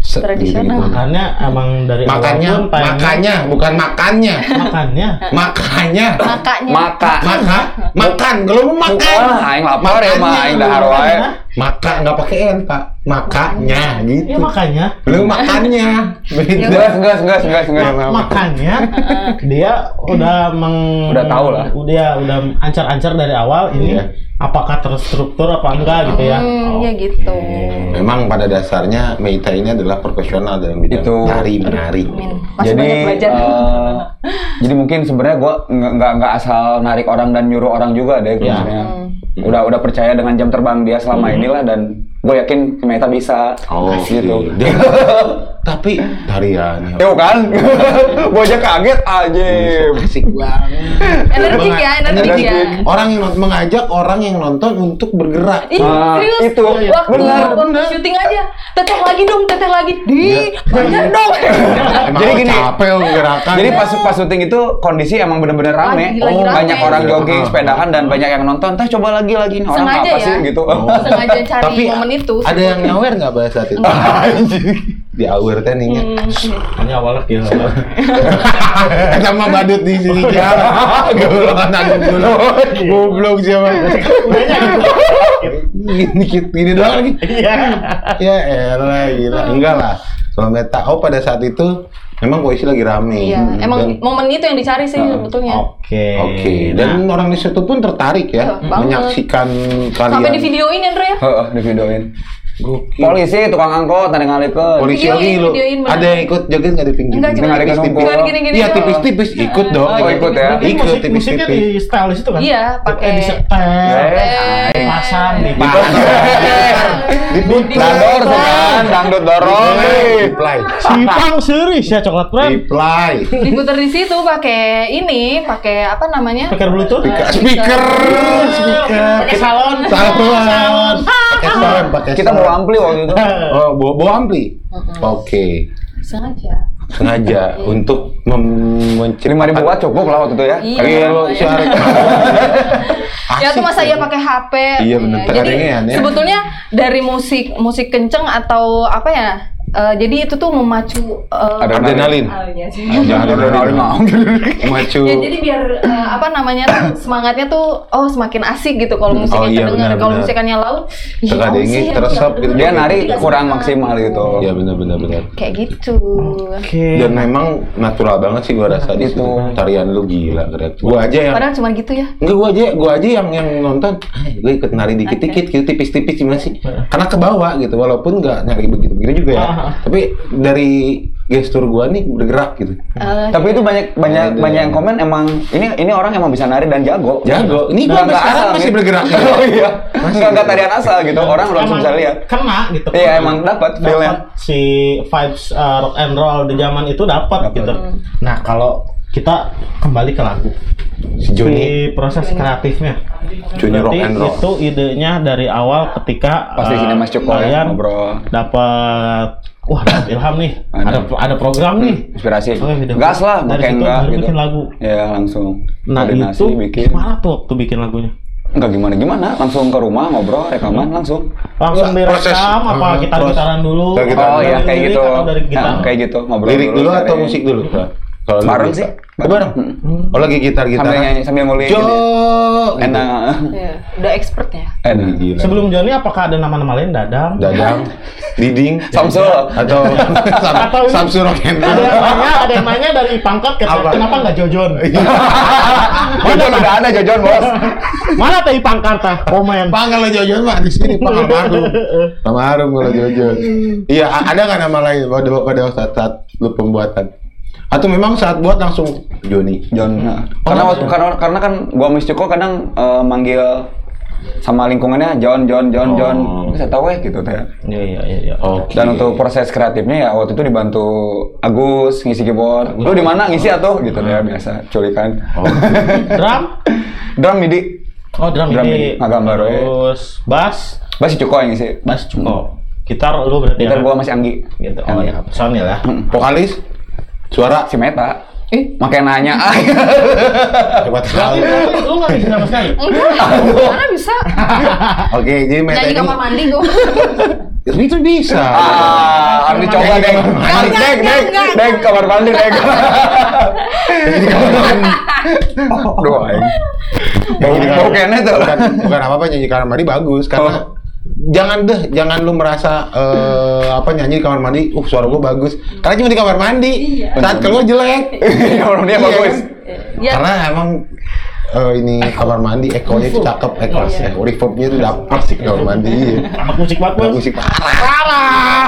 S2: Se-
S3: Tradisional.
S1: Makanya emang dari awal
S2: Makanya, makanya, bukan makannya.
S1: makanya
S2: Makanya.
S3: Makanya.
S4: Maka.
S2: Maka, makan. Kalau mau makan.
S4: Ah, aing lapar ya mah aing dahar wae.
S2: Maka nggak pakai n pak. Makanya
S1: ya
S2: gitu.
S1: makanya
S2: Lu makannya. Beda.
S4: Gas, gas, gas, gas, gas.
S2: Iya,
S1: makanya dia udah meng
S4: Udah tahu lah.
S1: udah udah ancar-ancar dari awal ini
S2: Iya.
S1: apakah terstruktur apa enggak gitu ya
S3: Hmm, ya gitu.
S2: Memang pada dasarnya Meita ini adalah profesional dalam bidang
S4: Itu.
S2: tari menari.
S4: Jadi eh, jadi mungkin sebenarnya gue nggak nggak asal narik orang dan nyuruh orang juga deh
S1: Ya.
S4: Maksudnya udah udah percaya dengan jam terbang dia selama inilah dan gue yakin Meta bisa.
S2: Oh,
S4: gitu.
S2: gitu. Tapi tariannya
S4: Tuh kan, gue aja kaget aja.
S2: asik banget.
S3: Energik ya, energik ya.
S2: Orang yang mengajak orang yang nonton untuk bergerak.
S3: Ih,
S4: Ah,
S3: serius.
S4: itu.
S3: Waktu,
S4: Benar,
S3: waktu
S2: benar.
S3: syuting aja. Teteh lagi dong, teteh lagi. Di,
S2: Iya.
S3: banyak dong.
S2: Emang
S4: Jadi gini.
S2: capek gerakan.
S4: Jadi pas pas syuting itu kondisi emang bener-bener rame. Oh,
S3: rame.
S4: banyak orang jogging,
S2: Ah.
S4: sepedahan dan banyak yang nonton. Tah coba lagi lagi Ini orang
S3: Sengaja
S4: apa
S3: ya.
S4: sih gitu.
S3: Sengaja cari
S2: Tapi
S3: momen itu.
S2: ada yang nyawer nggak pada saat itu? Di awer teh nih.
S3: Hmm,
S1: ini awalnya gitu
S2: Sama badut di sini jalan. Goblok anak dulu. Goblok siapa? Gini gini doang lagi.
S1: iya
S2: Ya elah gila. Enggak lah. Kalau meta, oh pada saat itu memang puisi lagi rame.
S3: Iya, emang
S2: Dan-
S3: momen itu yang dicari sih sebetulnya.
S1: oke
S2: Oke, dan orang di situ pun tertarik ya
S3: Iya, banget.
S2: menyaksikan kalian.
S3: Sampai di videoin ya, Andre ya?
S4: Heeh, di videoin.
S2: Gokil.
S4: Polisi, tukang angkot, ada ngalikeun.
S2: Polisi lagi
S3: bener.
S2: Ada yang ikut joget nggak di pinggir?
S3: Enggak, cuma
S4: ikan
S2: tipis-tipis. Iya tipis-tipis ikut dong.
S4: Oh, ikut ya.
S2: Ikut
S1: musik, musiknya di
S2: tipis-tipis.
S1: style di situ kan
S3: Iya, pakai-
S1: Eh, di setel
S4: Eh,
S1: dipasang di
S4: Dangdut kan, dangdut dorong.
S2: Reply.
S1: Simpang series ya coklat friend
S2: Reply.
S3: Diputer di situ pakai ini, pakai apa namanya?
S1: speaker bluetooth
S2: Speaker. Speaker.
S1: pakai salon
S2: Salon. Pakai pakai
S4: Kita
S2: salon.
S4: bawa ampli waktu itu.
S2: Oh, bawa, bawa ampli. Oke.
S3: Sengaja.
S2: Sengaja untuk mem-
S4: Lima ribu watt cukup lah waktu itu ya.
S3: Iya.
S2: Iya, si Arek.
S3: Ya tuh masa iya pakai HP.
S2: Iya, bener.
S3: Ya, Jadi
S2: ya.
S3: sebetulnya dari musik musik kenceng atau apa ya eh, jadi itu tuh memacu eh,
S2: Adrenalin.
S3: ah, iya sih.
S2: Jangan adrenalin mau. Maju.
S3: Ya jadi biar eh, apa namanya tuh semangatnya tuh oh semakin asik gitu kalau musiknya
S2: Oh, iya,
S3: kedenger.
S2: benar,
S3: Kalau musiknya laut, sih
S2: ini
S3: yang
S2: teresap
S3: nggak
S2: gitu.
S4: Dia nari kurang maksimal gitu.
S2: Iya benar benar benar.
S3: Kayak gitu.
S1: Oke.
S2: Dan memang natural banget sih gua rasa di situ. Tarian lu gila keren. Gua aja yang
S3: Padahal cuma gitu ya.
S2: Enggak gua aja, gua aja yang yang nonton, gue ikut nari dikit-dikit gitu tipis-tipis gimana sih? Karena ke bawah gitu, walaupun nggak nyari begitu-begitu juga ya. Tapi dari gestur gua nih bergerak gitu.
S3: Eh,
S4: Tapi itu banyak banyak
S2: Ada.
S4: banyak yang komen emang ini ini orang emang bisa nari dan jago.
S2: Jago. Ini gua
S4: Nggak-
S2: sampai sekarang
S4: asal
S2: masih
S4: gitu.
S2: bergerak.
S4: Oh iya.
S2: Masih
S4: Enggak enggak tarian asal gitu. Orang langsung bisa lihat.
S1: Kena gitu.
S4: Iya, emang dapat feel-nya.
S1: Dapat si vibes uh, rock and roll di zaman itu dapat gitu. Nah, kalau kita kembali ke lagu.
S2: Si Joni.
S1: Di proses kreatifnya.
S2: Joni rock and roll.
S1: itu idenya dari awal ketika
S4: Pas di
S1: uh,
S4: sini Mas Cuko ya,
S1: kalian
S4: ngobrol.
S1: dapat wah dapat ilham nih.
S4: Ada.
S1: Ada ada program nih.
S4: Inspirasi.
S1: Oh, video.
S4: Gas lah,
S1: Dari situ
S4: enggak gitu.
S1: bikin lagu.
S4: Ya, langsung.
S1: Nah,
S4: Koordinasi,
S1: itu
S4: bikin.
S1: gimana tuh waktu bikin lagunya?
S4: Enggak gimana-gimana, langsung ke rumah ngobrol, rekaman langsung.
S1: Langsung
S2: proses.
S1: direkam apa
S2: Hmm,
S1: gitar-gitaran dulu?
S4: Oh iya
S1: Dari
S4: kayak gitu.
S1: atau dari gitar?
S4: Nah, kayak gitu ngobrol
S2: Lirik dulu atau musik dulu? Kalau
S4: Bareng
S2: bisa.
S4: sih.
S2: Oh, bareng. Oh lagi gitar gitar.
S4: Sambil nyanyi sambil ngulik.
S2: Jo.
S4: gitu. Enak.
S3: ya, udah expert ya.
S4: Enak.
S2: Gila.
S1: Sebelum Joni apakah ada nama-nama lain? Dadang?
S2: Dadang, Diding,
S4: Samsul.
S2: atau Sam,
S1: Atau
S2: Samsul Rock and
S1: ada
S2: Roll.
S1: yang nanya, ada yang nanya dari pangkat ke
S2: Apa?
S1: kenapa nggak Jojon?
S4: Jojon udah ada Jojon bos.
S1: Mana tadi pangkat tah? Komen.
S2: Panggal lo Jojon mah di sini Marum. Nama Harum kalau Jojon. Iya, ada nggak nama lain pada pada saat saat lu pembuatan? Atau memang saat buat langsung Joni?
S4: Jon. Nah, karena waktu karena karena kan gua Miss Cuko kadang eh, manggil sama lingkungannya John John John John.
S2: Oh.
S4: Saya tahu ya gitu teh.
S1: Iya iya iya. iya.
S2: Oke.
S4: Dan untuk proses kreatifnya ya waktu itu dibantu Agus ngisi keyboard. Lu di mana ngisi atau gitu ya biasa culikan.
S2: Oh.
S1: Drum?
S4: Drum MIDI.
S1: Oh drum,
S4: Drum
S1: ini.
S4: ini, ngagambar we.
S1: Terus bass,
S4: Masih Cuko yang ngisi.
S1: bass cukup. Gitar lu berarti
S4: Gitar
S1: ya?
S4: gua masih Anggi.
S1: Gitu. Oh ya, personil ya.
S2: Vokalis, suara
S4: Si Meta.
S3: Eh,
S4: Makanya nanya. ah.
S2: hebat sekali.
S1: Lu nggak bisa sama sekali?
S3: enggak. Mana bisa?
S2: Oke, jadi Meta
S3: Nyanyi
S2: ini
S3: kamar mandi gue.
S2: itu bisa.
S4: Ah, harus dicoba deh.
S2: Enggak,
S4: Deng, deng, deng, deng, kamar mandi deng. Duh, aing. Bau bau kene tuh.
S2: bukan, bukan apa apa nyanyi kamar mandi bagus karena
S4: Oh.
S2: Jangan deh jangan lu merasa eh, apa nyanyi di kamar mandi uh suara gua bagus karena cuma di kamar mandi saat keluar jelek
S4: Orang dia
S2: Iya
S4: bagus.
S2: kan?
S3: Ya.
S2: karena emang eh, ini kamar mandi ekonya itu cakep ekornya reverbnya itu dapet sih kamar mandi iya.
S1: Anak musik
S2: Anak
S1: bagus.
S2: musik parah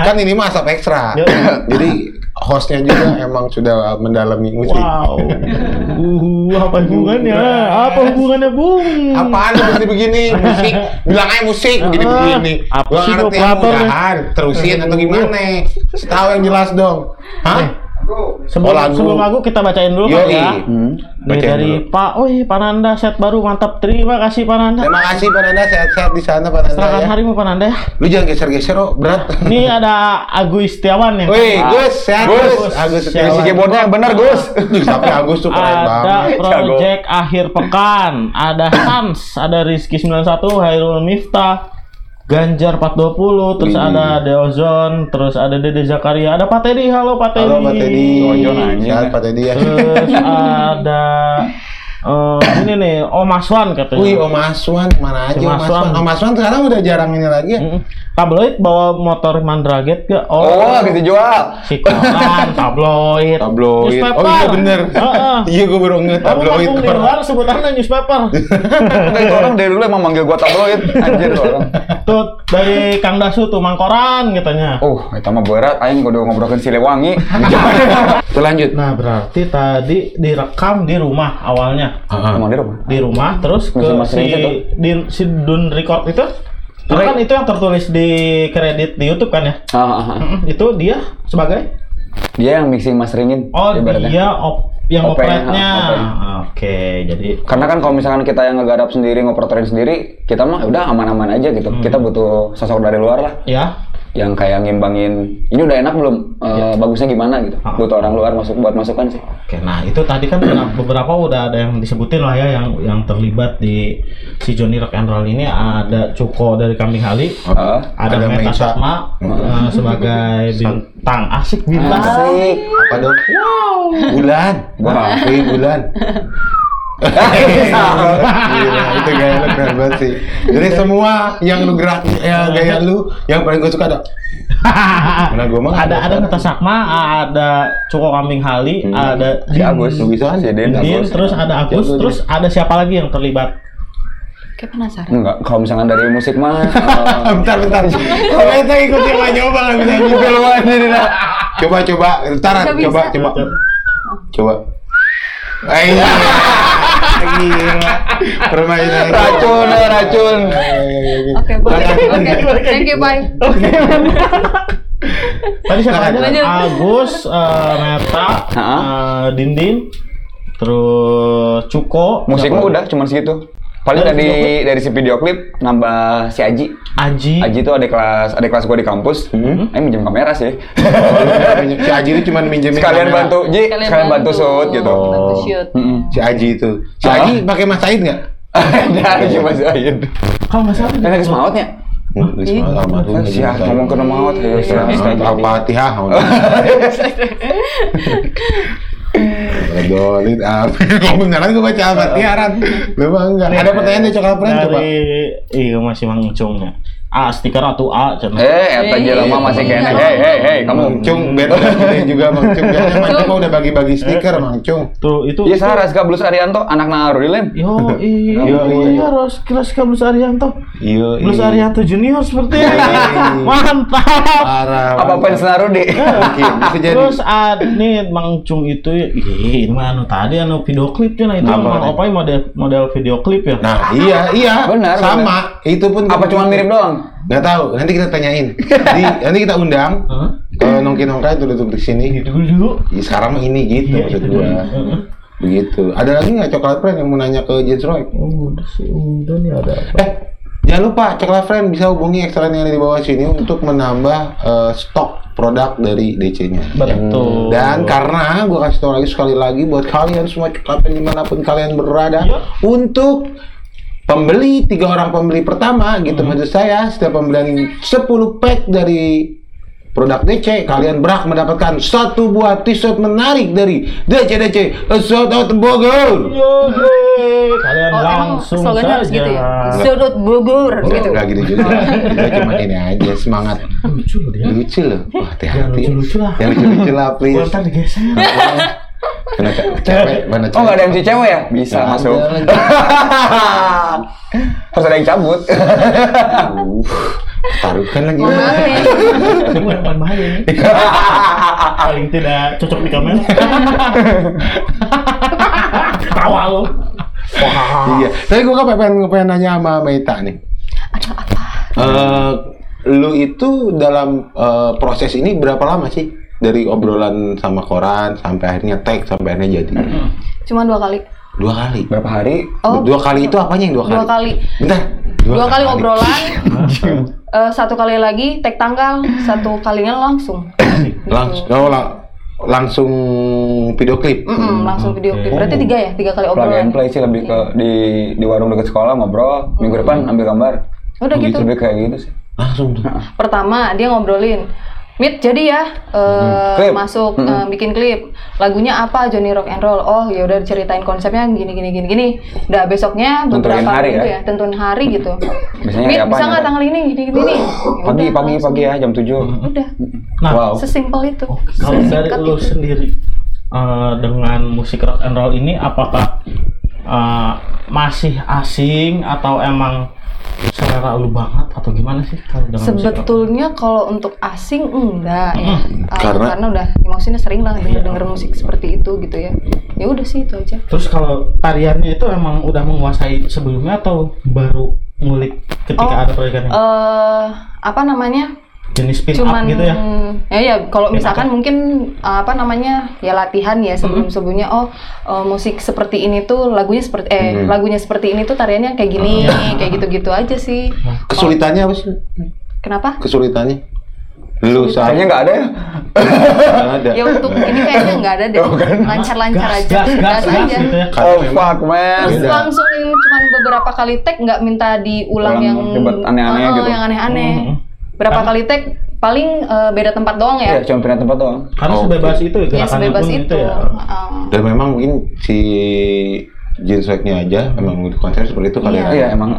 S2: kan ini mah asap ekstra
S1: Ya.
S2: jadi hostnya juga emang sudah mendalami musik.
S1: Wow. Uh, apa hubungannya? Apa hubungannya, Bung?
S2: Apaan lu begini begini? Musik. Bilang aja musik begini
S1: Ah,
S2: begini.
S1: Apa
S2: gua
S1: sih lu
S2: ngerti mudahan terusin atau gimana? Tahu yang jelas dong. Hah
S1: Sebelum,
S2: Oh, lagu.
S1: sebelum lagu kita bacain dulu
S2: Yoi.
S1: Ya.
S4: Hmm.
S1: Nih,
S2: Bacain
S1: dari
S2: dulu.
S1: Pak, wih Pak Nanda set baru mantap. Terima kasih Pak Nanda.
S2: terima kasih Pak Nanda sehat-sehat di sana Pak Nanda
S1: Serahkan
S2: ya
S1: harimu Pak Nanda. ya.
S2: lu jangan geser-geser oh berat
S1: Ini ada Agus Setiawan ya.
S2: Wih, Gus, sehat
S4: Gus.
S2: Gus. Agus?
S4: Ngisi
S2: Setiawan.
S4: keyboardnya yang benar, Gus.
S2: Tapi Agus tuh keren
S1: Ada
S2: banget.
S1: project akhir pekan, ada Hans, ada Rizky 91, Hairul Miftah, Ganjar 420, terus
S2: Wih.
S1: ada Deozon, terus ada Dede Zakaria, ada Pak Teddy, halo Pak Teddy.
S2: Halo Pak Teddy. Sehat Pak Teddy ya.
S1: Terus ada eh, ini nih Om Aswan katanya.
S2: Wih, Om Aswan mana aja
S1: Si
S2: Om Aswan. Om Aswan sekarang udah jarang ini lagi ya.
S1: Mm-mm. Tabloid bawa motor Mandraget ke
S4: Oh, habis dijual.
S1: si koran tabloid.
S2: Tabloid.
S1: Newspaper.
S2: Oh iya bener.
S1: Heeh.
S2: Iya gue baru nge
S1: Kamu
S2: tabloid.
S1: di luar sebutannya newspaper.
S4: Enggak itu orang dari dulu emang manggil gua tabloid. Anjir orang.
S1: tuh dari Kang Dasu tuh Mangkoran katanya.
S4: Oh, itu mah berat aing kudu ngobrolkeun Siliwangi.
S2: Tuh lanjut.
S1: Nah berarti tadi direkam di rumah awalnya
S4: Emang di rumah.
S1: di rumah terus ke si
S4: itu.
S1: di, si Dun Record itu karena kan itu yang tertulis di kredit di YouTube kan ya. Mm-mm, itu dia sebagai
S4: Dia yang mixing masteringin.
S1: oh
S4: ibaratnya.
S1: dia op, yang
S4: op-nya.
S1: oke jadi
S4: Karena kan kalau misalkan kita yang ngegarap sendiri, ngoperatorin sendiri, kita mah udah aman-aman aja gitu.
S1: Hmm.
S4: Kita butuh sosok dari luar lah.
S1: ya
S4: yang kayak ngimbangin ini udah enak belum Eh, bagusnya gimana gitu
S1: Ah.
S4: butuh orang luar masuk buat masukan sih
S1: Oke, nah itu tadi kan beberapa udah ada yang disebutin lah ya yang yang terlibat di si Johnny Rock and Roll ini ada Cuko dari Kambing Hali,
S4: Ah,
S1: ada,
S2: Ada
S1: Meta
S2: Meta.
S1: Sukma eh, sebagai bintang asik bintang.
S2: Asik. Apa dong? Bulan.
S4: Wah.
S2: Wih, bulan. Gila, itu gaya lu keren banget sih. Jadi semua yang lu gerak, ya gaya lu, yang paling gue suka ada. Mana gue mah
S1: ada ada Meta Sukma, ada Cuko Kambing Hali, ada
S4: si Agus
S2: bisa
S4: si Den
S1: Din,
S4: Agus
S1: terus ada Agus, terus ada siapa lagi yang terlibat?
S3: Kayak penasaran.
S4: enggak kalau misalkan dari musik mah eh,
S2: bentar, bentar. Kalau itu ikut yang nggak nyoba nggak bisa juga lu ini dah. Coba, coba. Bentar, coba,
S3: bisa.
S2: coba. Coba. Eh, iya. Gila. Permainan.
S4: racun eh, racun
S3: Oke, boleh. Oke, thank you, bye.
S1: Tadi siapa aja? Agus, eh, Meta,
S4: Ha-ha.
S1: eh, Dindin, terus Cuko,
S4: musik
S1: siapa
S4: mah
S1: lagi?
S4: udah cuma segitu paling
S1: Dari
S4: dari
S1: video
S4: dari si video klip nambah si Aji
S1: Aji.
S4: Aji itu ada kelas ada kelas gua di kampus eh minjem kamera sih
S2: Si Aji itu cuma minjemin
S4: sekalian
S2: kamera.
S4: bantu Ji sekalian bantu shoot gitu
S3: Bantu shoot.
S4: Mm-mm.
S2: Si Aji itu. Si
S4: Ah.
S2: Aji pakai Mas Said nggak?
S4: Ada cuma Zaid.
S1: Kalau nggak salah
S4: Kan lagi semautnya.
S2: Almarhum.
S4: Siap ngomong ke maut ya.
S2: Al-Fatihah. Dolit apa? Beneran gue baca Al-Fatihah Ran. Lu mah enggak. Ada pertanyaan dari Coklat Friend coba.
S1: dari iya masih mangcungnya. A stiker atau A channel.
S4: Eh, eta jelema masih kene. Hei, hei, hei, kamu.
S2: Cung, beda juga Mang Cung. Mang Cung mah udah bagi-bagi stiker Mang Cung.
S1: Tuh itu.
S4: Iya, salah Raska Blus Arianto, anak Naruri lem.
S1: Yo, iya,
S2: iya.
S1: iya, Ros, kelas Blus Arianto.
S2: Iya.
S1: Blus Arianto Junior seperti ini.
S2: Iya.
S1: Mantap.
S2: Parah.
S4: Apa fans?
S2: Mungkin bisa jadi.
S1: Terus ada nih Mang Cung itu, ini mah anu tadi anu video klipnya nah itu
S2: Apa?
S1: Mang Opai model model video klip ya.
S2: Nah, iya, iya.
S4: Benar,
S2: Sama. Itu pun
S4: Apa cuma mirip doang?
S2: Nggak tahu. Nanti kita tanyain. Di, nanti kita undang
S1: Hah?
S2: ke nongki nongka itu duduk di sini.
S1: Dulu dulu.
S2: Ya, sekarang ini gitu
S1: Iya,
S2: maksud
S1: itu
S2: gua.
S1: dulu. Heeh.
S2: Begitu. Ada lagi nggak coklat friend yang mau nanya ke Jens Roy?
S1: Oh, udah sih, udah nih ada apa?
S2: Eh, jangan lupa coklat friend bisa hubungi excellent yang ada di bawah sini untuk menambah eh, stok produk dari DC-nya.
S1: Betul.
S2: Dan karena gua kasih tahu lagi sekali lagi buat kalian semua coklat friend di mana pun kalian berada
S1: Iya.
S2: untuk pembeli tiga orang pembeli pertama gitu
S1: Hmm.
S2: maksud saya setiap pembelian 10 pack dari produk DC kalian berhak mendapatkan satu buah t-shirt menarik dari DC DC Shot Out Bogor.
S1: Kalian
S3: Oh,
S1: langsung saja.
S3: harus gitu ya? Sudut Bogor
S2: Oh,
S3: gitu.
S2: Enggak gitu juga. Kita cuma ini aja semangat.
S1: Lucu loh dia.
S2: Lucu loh. Hati-hati.
S1: lucu-lucu lah.
S2: Yang lucu-lucu lah, please. cewek, mana
S4: Oh, nggak ada MC cewek ya? Bisa
S2: Nggak
S4: masuk.
S2: ada.
S4: Harus ada yang cabut.
S2: Uh, Taruhkan lagi.
S1: Bukan bahaya ini. Paling tidak cocok di kamera. Tawa lo. Wah.
S2: Iya. Tapi gua kan pengen pengen nanya sama Meita nih.
S3: Ada apa?
S2: Eh, lu itu dalam eh, proses ini berapa lama sih? Dari obrolan sama koran sampai akhirnya tag sampai akhirnya jadi.
S3: Cuma dua kali.
S2: Dua kali.
S4: Berapa hari?
S3: Oh.
S2: Dua kali itu apanya yang dua kali?
S3: Dua kali.
S2: Bentar.
S3: Dua, kali obrolan. eh, satu kali lagi tag tanggal, satu kalinya langsung.
S2: Langsung oh, lang- langsung video klip.
S3: Mm-mm, langsung video klip. Berarti tiga ya, tiga kali
S4: Plug and
S3: obrolan.
S4: play sih lebih ke di di warung dekat sekolah ngobrol. Minggu depan ambil gambar.
S3: Udah gitu.
S4: Lebih kayak gitu sih.
S2: Langsung tuh.
S3: Pertama dia ngobrolin, Mit jadi ya eh,
S4: Klip.
S3: masuk
S4: Mm-mm.
S3: eh, bikin klip. Lagunya apa Johnny Rock and Roll? Oh ya udah ceritain konsepnya gini gini gini gini. Udah besoknya
S4: Tentuin
S3: beberapa
S4: hari
S3: minggu
S4: ya?
S3: ya, tentuin hari gitu.
S4: Biasanya
S3: Mit bisa nggak tanggal ini gini gini nih? Ya
S4: Pagi
S3: udah,
S4: pagi pagi ya jam 7.
S3: Udah,
S1: Nah,
S4: Wow.
S3: sesimpel itu.
S1: kalau dari lu
S3: itu.
S1: sendiri eh, dengan musik rock and roll ini apakah eh, masih asing atau emang selera lu banget atau gimana sih kalau dengan musik?
S3: Sebetulnya kalau untuk asing enggak ya, Uh,
S2: Karena-
S3: karena udah ya maksudnya sering lah denger denger musik seperti itu gitu ya. Ya udah sih itu aja.
S1: Terus kalau tariannya itu emang udah menguasai sebelumnya atau baru ngulik ketika
S3: Oh,
S1: ada proyekannya?
S3: Eh apa namanya?
S1: Jenis spin
S3: cuman
S1: up gitu ya?
S3: ya ya kalau misalkan
S1: up.
S3: mungkin uh, apa namanya ya latihan ya sebelum sebelumnya oh uh, musik seperti ini tuh lagunya seperti eh
S2: Hmm.
S3: lagunya seperti ini tuh tariannya kayak gini kayak gitu-gitu aja sih
S2: Kesulitannya apa sih?
S3: kenapa
S2: Kesulitannya? Lu saya
S4: Kayaknya nggak ada ya.
S2: nggak ada.
S3: Ya untuk ini kayaknya nggak ada deh. Lancar-lancar
S1: gas,
S3: aja.
S1: gas, gas, gas,
S3: aja.
S1: gitu ya.
S4: Oh fuck man.
S3: Terus langsung yang cuman beberapa kali tag nggak minta diulang
S4: Ulang
S3: yang
S4: aneh-aneh
S3: Oh,
S4: gitu.
S3: yang aneh-aneh. Berapa kali tag paling eh, beda tempat doang
S4: Ya,
S3: ya.
S4: cuma pindah tempat doang.
S1: Karena
S2: Oke.
S1: sebebas itu ya,
S3: Ya
S1: gerakannya
S3: sebebas
S1: pun
S3: itu.
S1: ya.
S3: Heeh.
S2: Dan memang mungkin si jeans swagnya aja emang konsep seperti itu kali
S3: Iya.
S2: ya.
S4: Iya emang.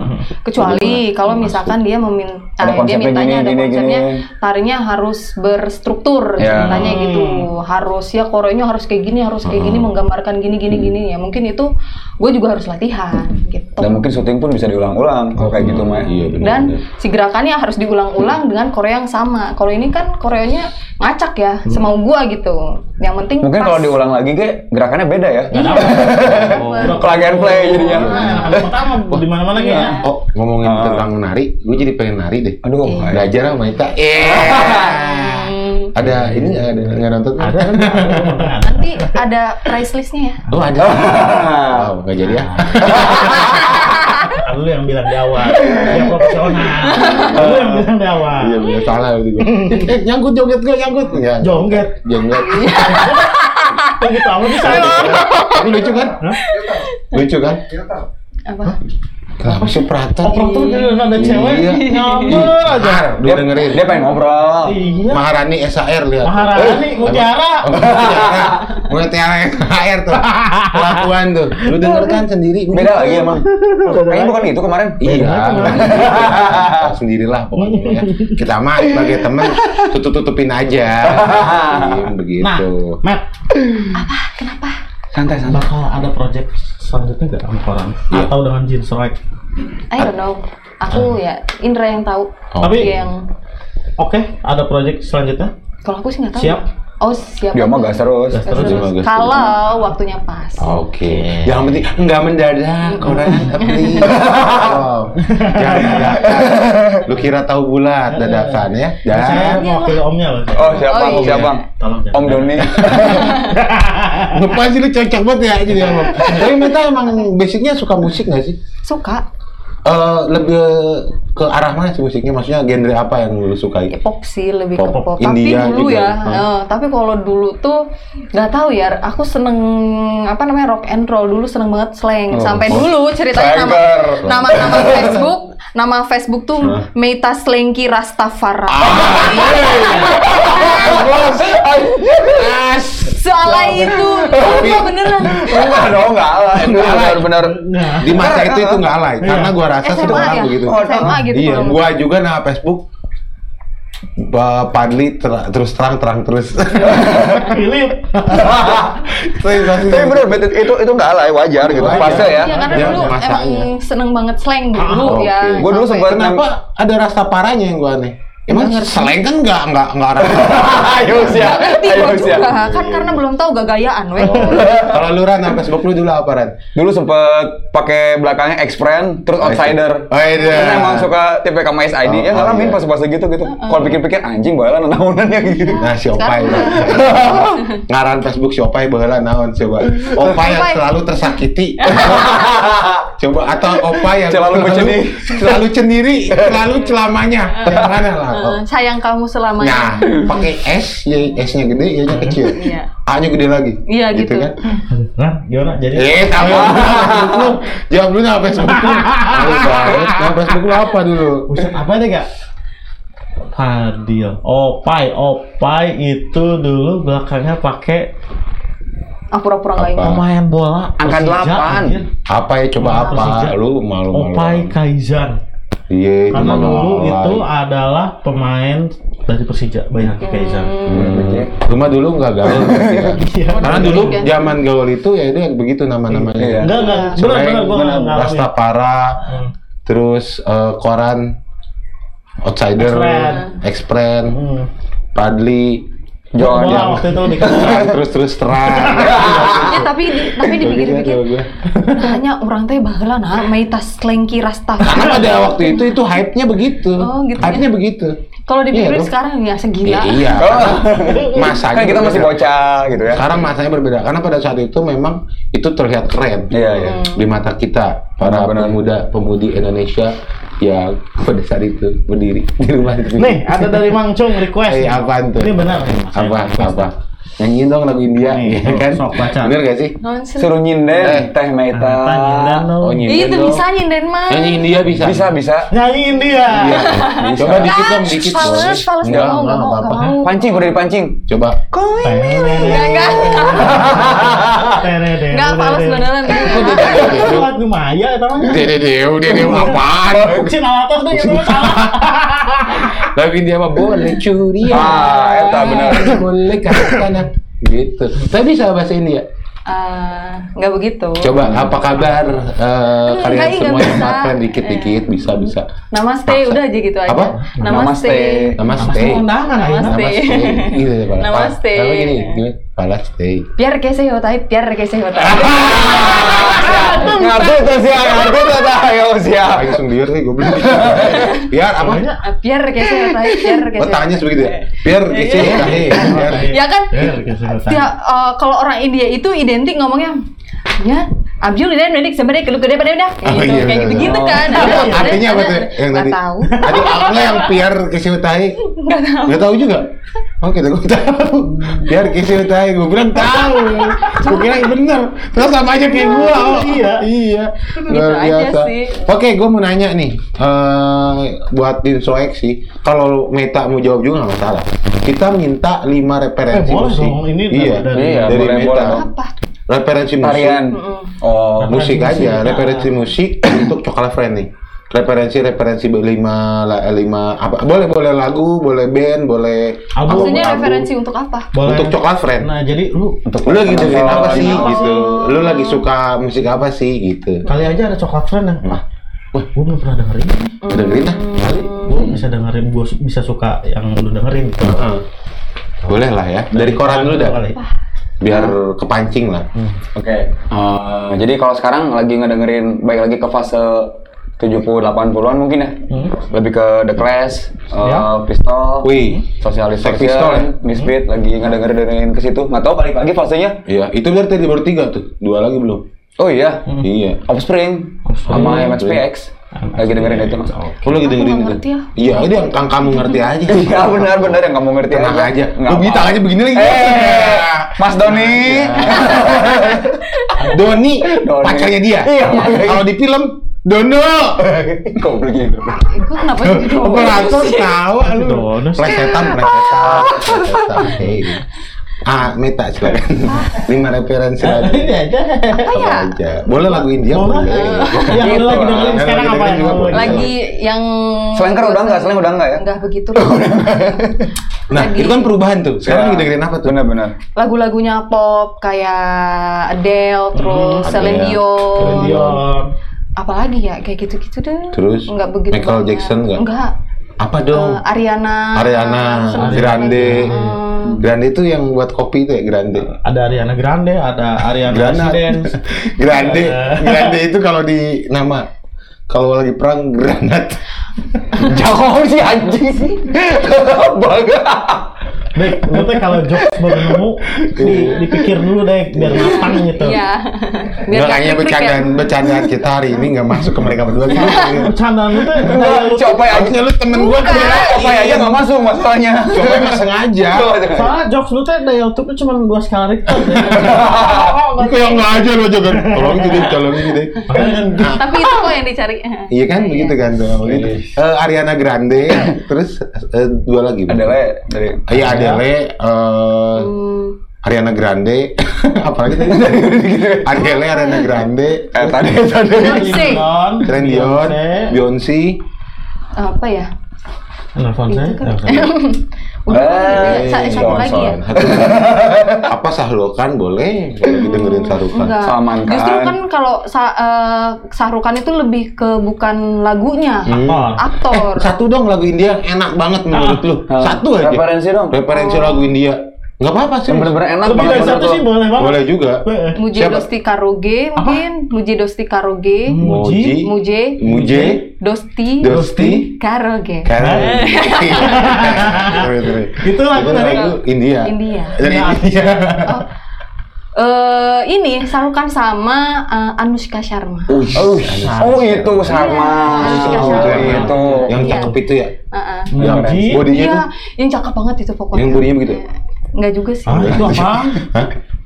S3: Kecuali kalau misalkan dia meminta
S4: Ada
S3: dia mintanya
S4: gini,
S3: ada
S4: gini,
S3: konsepnya
S4: gini.
S3: tarinya harus berstruktur
S4: Ya.
S3: ceritanya gitu. Harus ya koreonya harus kayak gini, harus kayak gini menggambarkan gini gini gini ya. Mungkin itu gue juga harus latihan gitu.
S4: Dan mungkin syuting pun bisa diulang-ulang kalau kayak gitu mah.
S2: Iya benar.
S3: Dan si gerakannya harus diulang-ulang dengan koreo yang sama. Kalau ini kan koreonya ngacak ya, semau gua gitu. Yang penting
S4: Mungkin kalau diulang lagi ge gerakannya beda ya.
S3: Iya.
S1: Oh,
S4: Plug and play jadinya.
S1: Nah, pertama di mana-mana
S3: Iya.
S1: kayaknya.
S2: Oh, ngomongin
S4: Ah.
S2: tentang nari, gue jadi pengen nari deh.
S4: Aduh.
S3: Iya.
S2: Belajar sama Ita. Ada ini nggak ada nggak nonton?
S1: Ada? Ada.
S3: nanti ada price listnya ya.
S2: Oh ada. Wow, nggak jadi ya.
S1: Lu yang bilang di awal. Dia profesional. Lu yang bilang di awal.
S2: Iya bener salah itu gue. Eh, nyangkut joget gue nyangkut. Ya,
S1: Jongget.
S2: Joget.
S1: Kok gitu amat bisa?
S2: Tapi lucu kan?
S1: Hah?
S2: Lucu kan?
S3: Apa?
S2: Kenapa sih Prata?
S1: Operator gitu ada cewek
S2: Iya.
S1: nyamber aja.
S2: Lu dengerin.
S4: Dia pengen ngobrol.
S1: Iya.
S2: Maharani SAR lihat.
S1: Maharani, Mutiara.
S2: Oh, Mutiara. Mutiara SAR tuh. Kelakuan tuh. Lu denger kan sendiri.
S4: Beda lagi emang. Kayaknya bukan gitu kemarin.
S2: Iya. Sendirilah pokoknya ya. Kita mah sebagai teman tutup-tutupin aja. Diem, begitu.
S1: Nah, Matt,
S4: Santai santai.
S1: bakal ada project selanjutnya gak sama orang?
S2: Iya.
S1: Atau dengan Jeans Right?
S3: I don't know. Aku ya Indra yang tahu.
S2: Oh.
S1: Tapi-
S3: yang
S1: Oke, ada project selanjutnya?
S3: kalau aku sih nggak tahu.
S1: Siap.
S3: Oh siap.
S4: Dia mah gas terus.
S1: Gas
S3: Terus,
S1: terus.
S2: Gas
S3: kalau waktunya pas.
S2: Oke. Yang penting nggak mendadak, orang please. Oh, jangan dadakan. Lu kira tahu bulat dadakan ya?
S1: Saya
S2: Dan
S1: mewakili omnya loh.
S4: Oh siapa?
S3: Oh, iya.
S4: Siapa?
S1: Tolong jangan.
S4: Om Doni.
S2: Lupa sih lu cocok banget ya jadi sama. Tapi Meta emang basicnya suka musik nggak sih?
S3: Suka
S2: Eh lebih ke arah mana sih musiknya? Maksudnya genre apa yang lu sukai?
S3: pop sih lebih
S2: Pop.
S3: ke pop.
S2: India
S3: tapi dulu
S2: juga.
S3: ya.
S2: Hmm.
S3: eh, tapi kalau dulu tuh nggak tahu ya. Aku seneng apa namanya rock and roll dulu seneng banget slang.
S2: Oh.
S3: Sampai
S2: Oh.
S3: dulu ceritanya nama
S4: Slanger.
S3: nama nama Facebook nama Facebook tuh Meta Slanky Rastafara. Salah itu. Enggak beneran.
S4: Enggak dong, enggak lah. Itu
S2: Enggak lah.
S4: benar-benar.
S1: Nah,
S2: Di masa itu itu nggak alay, karena gua rasa semua orang
S3: ya?
S2: begitu.
S3: Oh, SMA gitu
S2: Iya, gua juga nama Facebook Padli ter- terus terang terang terus.
S1: Philip.
S4: Tapi benar betul itu itu enggak lah wajar gitu. Fase ya.
S3: Iya karena
S2: Ya,
S3: dulu emang seneng banget slang dulu
S2: Ah,
S3: ya.
S4: Gua dulu sempet-
S2: Kenapa ada rasa parahnya yang gua aneh? Emang selain kan nggak nggak nggak orang.
S4: Ayo usia.
S3: ngerti
S4: Ayo usia.
S3: juga kan karena belum tahu gagayaan weh.
S2: Kalau lu Ran, nama Facebook lu dulu apa Ran?
S4: Dulu sempet pakai belakangnya X-Friend, terus Outsider.
S2: Oh iya.
S4: Karena emang suka tipe KMS ID, ya
S2: Oh,
S4: ngalamin
S2: iya.
S4: pas-pas gitu gitu. Kalau pikir-pikir anjing bae lah naonannya gitu.
S2: Nah si Opai Ngaran Facebook si Opai baheula naon coba Opai yang selalu tersakiti Coba atau Opai yang
S4: Selalu bersedih.
S2: Selalu sendiri Selalu celamanya Yang mana lah
S3: Eh, sayang kamu selamanya.
S2: Nah pakai S ya S-nya gede ya nya kecil
S3: Iya.
S2: A-nya gede lagi
S3: Iya, gitu.
S2: kan
S1: Nah, gimana? Jadi
S2: Eh kamu lu Jawab dulu nama Facebook lu Nama Facebook lu apa dulu
S1: Buset, apa deh gak? Fadil, Opai, Opai itu dulu belakangnya pakai
S3: Ah pura-pura nggak
S2: Apa?
S3: ingat.
S1: pemain bola
S4: Angka
S1: Persija,
S4: delapan.
S2: Apa ya coba apa. Lu malu-malu
S1: Opai Kaizan.
S2: Iya
S1: Karena
S2: malu
S1: dulu
S2: alay.
S1: itu adalah pemain dari Persija, Bayangki Kaizan.
S2: Hmm. Rumah dulu nggak gaul.
S1: Iya.
S2: Karena dulu zaman gaul itu ya itu begitu nama-namanya.
S4: Iya.
S1: Enggak, enggak. Benar, benar,
S2: benar. Rastafara,
S1: Hmm.
S2: terus eh, koran, Outsider.
S1: X-Friend, Hmm.
S2: Padli,
S4: John yang
S1: waktu itu
S2: terus terus terang.
S3: Ya tapi di- tapi dipikir-pikir hanya orang teh baheula nah Meita Slanky Rastafara.
S2: Karena pada waktu itu itu hype-nya begitu.
S3: Oh, gitu
S2: Hype-nya begitu.
S3: Kalau dipikirin
S2: Iya,
S3: sekarang ya segila.
S2: Iya, iya.
S4: Oh.
S2: masanya
S4: Kan kita masih bocah gitu ya.
S2: Sekarang masanya berbeda karena pada saat itu memang itu terlihat keren
S4: Iya, iya.
S2: di mata kita para
S4: Benar.
S2: pemuda pemudi Indonesia Ya, pada saat itu berdiri di rumah itu.
S1: Nih, ada dari Mang Cung request.
S2: Eh, apaan tuh?
S1: Ini benar.
S2: Apa? Apa? Nyanyiin dong lagu India,
S1: Nih,
S2: ya kan?
S1: sok baca.
S2: Bener gak sih?
S3: Nonsense.
S4: Suruh
S2: Eh.
S4: nyinden teh meta.
S1: Tanya dan
S2: Oh,
S1: dong.
S2: nyinden
S3: Ya, itu bisa nyinden mah.
S2: Nyanyi India bisa?
S4: Bisa bisa.
S1: Nyanyiin dia.
S2: Iya. Coba dikit dong, dikit
S3: Fales,
S2: boleh.
S3: fales
S2: Enggak,
S3: nggak mau, nggak mau,
S2: apa-apa.
S4: Pancing udah dipancing.
S2: Coba.
S3: Enggak, enggak. Enggak, fales beneran.
S1: Itu lagu Maya itu mah.
S2: Dede deu, dede apaan?
S1: Cina atas deh salah.
S2: Lagu India mah boleh curi.
S4: Ah, eta bener.
S2: Boleh kanan Gitu. Tapi bisa bahasa India.
S3: Eh, Enggak begitu.
S2: Coba apa kabar eh, kalian semua yang makan dikit-dikit bisa bisa.
S3: Namaste,
S2: Paksa.
S3: udah aja gitu aja.
S2: Apa?
S3: Namaste.
S2: Namaste.
S1: undangan aja.
S3: Namaste.
S2: Gitu ya, Pak.
S3: Namaste.
S2: Apa gini? Gini. Namaste.
S3: Biar kese hotai, biar kese hotai.
S4: Ngerti tuh sih, ngerti tuh dah. Ayo siap.
S2: Langsung biar nih goblok. Biar apa?
S3: Ah, Biar kese hotai, biar kese.
S2: Oh tanya sebegitu ya? Biar kece tahe. Biar.
S3: Ya kan?
S1: Biar kese
S3: eh, kalau orang India itu identik ngomongnya ya Abjul dan Medik sebenarnya kalau gede pada udah
S2: Oh,
S3: gitu
S2: iya,
S3: kayak
S2: benar.
S3: gitu-gitu kan.
S2: Apa
S3: Ada-
S2: artinya apa tuh? Yang
S3: nggak
S2: tadi.
S3: tahu.
S2: Tadi awalnya yang biar kece tahe.
S3: Nggak tahu.
S2: Gak tahu juga. Oke, gue tahu. Biar kisi tahu, gue bilang tahu. Gue kira bener. Terus sama aja kayak gue. Oh, iya, iya.
S3: Gitu aja sih.
S2: Oke, gue mau nanya nih. eh buat introeksi, kalau Meta mau jawab juga nggak masalah. Kita minta 5 referensi
S1: Eh, boleh
S2: musik.
S1: dong. Ini
S2: iya,
S1: dari-
S4: Iya,
S2: dari
S4: boleh,
S2: Meta.
S4: boleh.
S3: Apa?
S2: Referensi musik.
S4: Tarian. Oh,
S2: Musik
S1: Referensi
S2: aja,
S1: musik.
S2: referensi musik untuk coklat friend nih. Referensi referensi lima la- lima apa boleh boleh lagu boleh band boleh
S1: Album.
S3: Maksudnya
S2: album.
S3: referensi untuk apa?
S1: Boleh.
S2: Untuk coklat friend.
S1: Nah, jadi lu
S4: untuk
S2: lu lagi dengerin apa sih gitu
S1: sih?
S2: lu lagi suka musik apa sih gitu
S1: kali aja ada coklat friend yang
S2: Nah.
S1: wah gue belum pernah dengerin
S2: dengerin ah kali
S1: gue bisa dengerin gue bisa suka yang lu dengerin gitu.
S2: Heeh. boleh lah ya dari koran dulu dah
S1: Kali.
S2: Biar kepancing lah
S4: Oke. Eh, jadi kalau sekarang lagi ngedengerin baik lagi ke fase 70 80-an mungkin ya.
S1: Hmm.
S4: Lebih ke The Clash, eh,
S1: Ya.
S4: Pistol,
S2: wih
S4: Socialist
S2: Sex Pistol ya?
S4: Misfit lagi ngedengerin ke situ. Nggak tahu balik lagi fasenya.
S2: iya itu dari tadi baru tiga tuh dua lagi belum
S4: Oh iya.
S2: iya
S4: Offspring
S1: Offspring.
S4: sama MXPX. Lagi dengerin itu.
S2: lu lagi dengerin itu
S3: ngerti ya.
S2: iya itu yang kamu ngerti aja
S4: Iya benar-benar yang kamu ngerti
S2: tenang aja
S4: Nggak
S2: lu
S4: apa.
S2: tangannya begini lagi
S4: Eh, Mas Doni.
S2: Doni
S4: Doni.
S2: pacarnya dia
S4: Iya,
S2: kalau di film Dono
S4: Kau.
S3: Eh, Gue kenapa jadi?
S2: Operator tahu lu.
S1: Dono.
S2: Plesetan, plesetan. plesetan. Ah, Meta silakan. Lima referensi lagu.
S1: Ini aja.
S3: Apa ya?
S2: Apa aja. Boleh lagu India
S1: Boleh.
S2: boleh.
S1: Yang lu lagi dengerin
S2: Yang
S1: sekarang
S2: lagi
S1: apa.
S3: Lagi yang
S4: Selengker udah nggak? Seleng udah nggak ya?
S3: Enggak begitu.
S2: Nah,
S3: Lagi-
S2: itu kan perubahan tuh. Sekarang
S4: Ya.
S2: lagi dengerin apa tuh?
S4: Benar-benar.
S3: Lagu-lagunya pop kayak Adele, terus
S2: Hmm,
S3: Celine. Dion.
S1: Celine Dion.
S3: Apalagi ya kayak gitu-gitu deh.
S2: Terus
S3: Enggak begitu.
S2: Michael. Jackson nggak?
S3: Enggak.
S2: Apa dong?
S3: Eh, Ariana.
S2: Ariana,
S3: Seneng
S2: Grande.
S3: Hmm.
S2: Grande itu yang buat kopi itu ya, Grande.
S1: Ada Ariana Grande, ada Ariana.
S2: Grande.
S1: Ada-
S2: Grande itu kalau di nama kalau lagi perang granat.
S4: Jauh sih anjing sih. Bangga.
S1: Dek, lu teh kalau jokes baru nemu, di- dipikir dulu deh biar matang gitu.
S3: Iya. Biar
S2: Nggak
S3: nggak
S2: kayaknya
S3: ya.
S2: bercandaan bercandaan kita hari ini nggak masuk ke mereka berdua gitu.
S1: Bercandaan lu lu
S4: Coba ya.
S2: Harusnya lu temen gua tuh.
S4: Ya aja nggak masuk masalahnya.
S2: Coba emang sengaja.
S1: Soalnya jokes lu teh daya YouTube cuma dua skala Richter.
S2: Itu yang nggak aja lu kan. Tolong gitu deh, tolong gitu deh.
S3: Tapi itu kok yang dicari.
S2: Iya kan begitu kan tuh. Begitu. Eh, Ariana Grande, terus eh, dua lagi.
S4: Adele dari
S2: Iya Adele, eh,
S3: Hmm.
S2: Ariana Grande, apalagi tadi? Adele, Ariana Grande,
S4: eh tadi tadi.
S2: Celine Dion, Beyonce,
S3: Apa ya?
S1: Nelfon saya.
S3: Itu kan. Udah,
S2: Eh,
S3: sa- satu lagi ya.
S2: Apa Sahrukan boleh? Dengerin Sahrukan.
S3: Enggak.
S4: Salman Khan.
S3: Justru kan kalau sa eh, Sahrukan itu lebih ke bukan lagunya,
S2: Hmm.
S1: Aktor.
S3: aktor.
S2: Satu dong lagu India yang enak banget menurut lu.
S4: Ah.
S2: Satu aja.
S4: Referensi dong.
S2: Referensi lagu India. Nggak apa-apa sih.
S4: Yang bener-bener enak
S1: Lebih dari satu sih boleh banget.
S2: Boleh juga. Siapa?
S3: Dosti Karoge mungkin, Muje Dosti Karoge,
S1: Muji.
S3: Muje
S2: Muje,
S3: Dosti
S2: Dosti,
S3: Karoge.
S2: Karena
S1: Itu lagu dari
S2: India.
S3: India.
S2: Dari. India.
S3: Oh, Eh ini Sarukan sama eh, Anushka Sharma.
S2: Wih,
S4: Oh, oh itu sama.
S3: Iya,
S4: Oh,
S3: Sharma.
S4: itu.
S2: yang
S3: Iya.
S2: cakep itu ya.
S3: Heeh.
S1: Muji.
S2: Bodinya
S3: Iya, yang cakep banget itu pokoknya.
S2: yang bodinya begitu.
S3: Enggak juga sih.
S1: Ah, itu apa?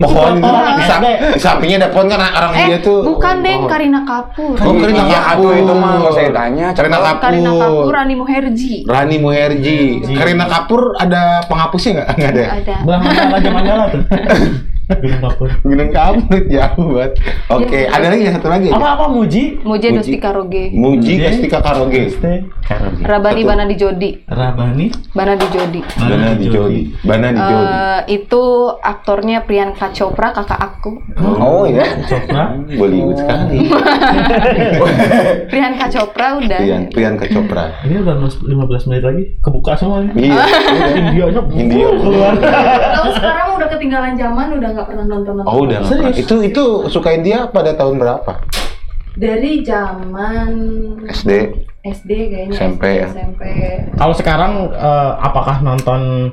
S2: Pohon di sampingnya ada pohon kan orang
S3: eh,
S2: dia tuh.
S3: bukan deh. Karina Kapur.
S2: Oh, Karina
S4: Iya,
S2: Kapur.
S4: aduh, itu mah nggak usah ditanya,
S2: Karina. Kapur.
S3: Karina Kapur, Rani Muherji.
S2: Rani Muherji. Karina Kapur ada penghapusnya nggak? Nggak ada.
S3: Ada.
S1: Mandala zaman Mandala tuh. Gunung Kapur.
S2: Gunung Kapur jauh banget. Oke,
S3: Iya.
S2: ada lagi yang satu lagi.
S1: Apa apa Muji?
S2: Muji.
S3: Dosti Karoge.
S2: Muji Kestika Karoge.
S3: Rabani. Bana di Jodi.
S1: Rabani.
S3: Bana di Jodi.
S2: Bana di Jodi. Bana di Jodi.
S3: Eh, itu aktornya Priyanka Chopra, kakak aku.
S4: Oh iya.
S1: Sopra.
S2: Bollywood sekali.
S3: Priyanka Chopra udah.
S2: Priyan Priyanka Chopra.
S1: Ini udah 15 menit lagi kebuka semuanya.
S2: Iya.
S1: Indianya
S2: India.
S1: keluar.
S3: Kalau sekarang udah ketinggalan zaman, udah nggak pernah nonton nonton.
S2: Oh udah nggak pernah.
S1: Serius?
S2: Itu itu sukain dia pada tahun berapa?
S3: Dari zaman
S2: SD.
S3: SD kayaknya.
S2: SMP
S3: SD,
S2: ya?
S3: SMP.
S1: Kalau sekarang eh, apakah nonton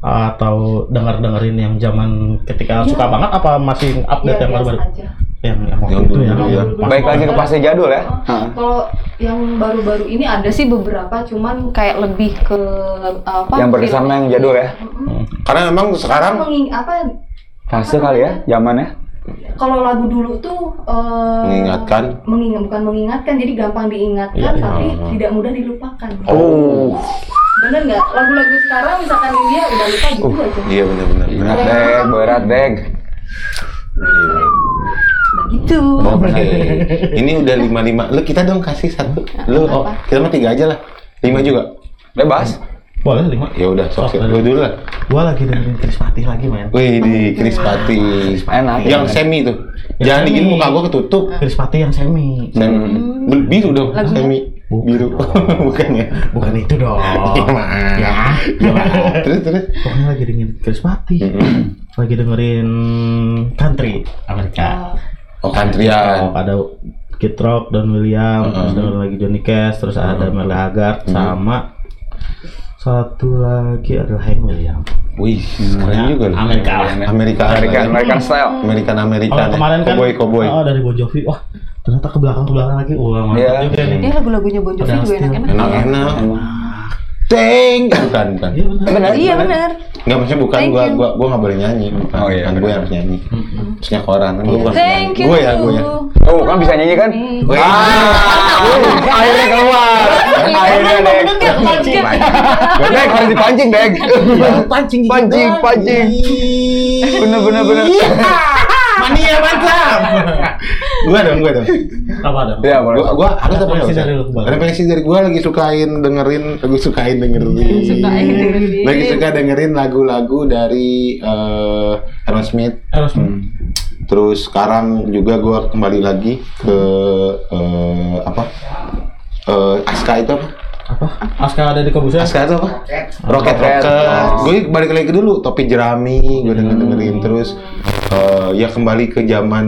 S1: eh, atau denger dengerin yang zaman ketika
S3: Iya.
S1: suka banget apa masih update
S3: Iya,
S1: yang baru-baru?
S3: aja.
S1: Yang yang waktu
S2: Yang
S1: itu ya.
S2: dulu.
S1: Pas-
S4: Baik lagi ke fase jadul ya.
S3: Oh,
S4: Heeh.
S3: Kalau yang baru-baru ini ada sih beberapa, cuman kayak lebih ke apa?
S4: Yang berkesan yang jadul ya.
S1: Hmm.
S2: Karena memang sekarang
S3: apa?
S4: Fase kali ya, zamannya.
S3: Kalau lagu dulu tuh eh,
S2: Mengingatkan.
S3: mengingat bukan mengingatkan, jadi gampang diingatkan,
S1: Iya, iya.
S3: tapi
S2: Oh.
S3: tidak mudah dilupakan.
S2: Oh.
S3: Bener nggak? Lagu-lagu sekarang misalkan India udah lupa gitu
S2: Uh,
S3: aja.
S2: iya benar-benar.
S4: Berat deg, berat deg.
S3: Udah gitu.
S2: Oke. Ini udah lima lima. Lu kita dong kasih satu. Lu oh, kita mah tiga aja lah. Lima juga.
S4: Bebas.
S1: Boleh lima.
S2: Ya udah, sok
S1: Sok,
S2: lu dulu lah.
S1: Gua lagi dengerin Chris Patih lagi main.
S2: Wih di Krispati.
S4: Enak.
S2: Yang
S4: enak.
S2: semi tuh.
S1: Yang
S2: Jangan
S1: semi.
S2: muka gua ketutup.
S1: Chris Patih yang semi.
S2: Semi. Biru dong, semi. Biru. Bukan ya?
S1: Bukan itu dong.
S2: Iya, maaf.
S1: Ya.
S2: Iya, maaf. Terus terus.
S1: Pokoknya lagi dengerin Chris Patih. Lagi dengerin country Amerika.
S2: Oh.
S1: Oh, ada Kid Rock dan William, terus dengerin lagi Johnny Cash, terus ada Merle Haggard sama satu lagi adalah Hank William.
S2: Wih, keren juga loh.
S1: Amerika.
S2: Amerika.
S4: American, American style.
S2: American American.
S1: Oh, kemarin kan
S2: Cowboy Cowboy.
S1: Oh, dari Bon Jovi. Wah, ternyata ke belakang ke belakang lagi. Wah, mantap
S4: Iya.
S1: juga nih.
S3: Ya lagu-lagunya Bon Jovi juga enak-enak.
S2: Enak-enak. Teng. Bukan, bukan.
S1: Iya benar.
S4: Benar.
S3: Iya bener.
S2: Enggak maksudnya bukan
S3: Thank
S2: gua
S3: you.
S2: gua gua enggak boleh nyanyi, bukan.
S4: Oh, iya,
S2: Kan gue
S4: benar.
S2: yang harus nyanyi. Terusnya koran kan gua bukan
S3: Thank you.
S2: Gue ya, gue ya.
S4: Oh, kan bisa nyanyi kan?
S2: Gue.
S4: Ah, akhirnya keluar. Akhirnya deg. Deg harus dipancing deg.
S2: pancing
S4: Pancing, pancing. Bener bener bener.
S2: Mania mantap. gua dong, gua dong.
S1: Apa ada?
S4: Iya boleh.
S2: Gua gua ada
S1: Ada
S2: apa nggak
S1: dari lu.
S2: Ada koleksi dari gua lagi sukain dengerin, lagi sukain dengerin.
S3: Sukain dengerin.
S2: Lagi suka dengerin lagu-lagu dari eh Aerosmith.
S1: Aerosmith.
S2: Terus sekarang juga gua kembali lagi ke eh apa? Eh Aska itu apa?
S1: Apa? Aska ada di Kobusnya?
S2: Aska itu apa? Rocket
S4: Rocket.
S2: Rocket.
S4: Oh.
S2: Gue balik lagi ke dulu topi jerami, gue denger dengerin terus eh, ya kembali ke zaman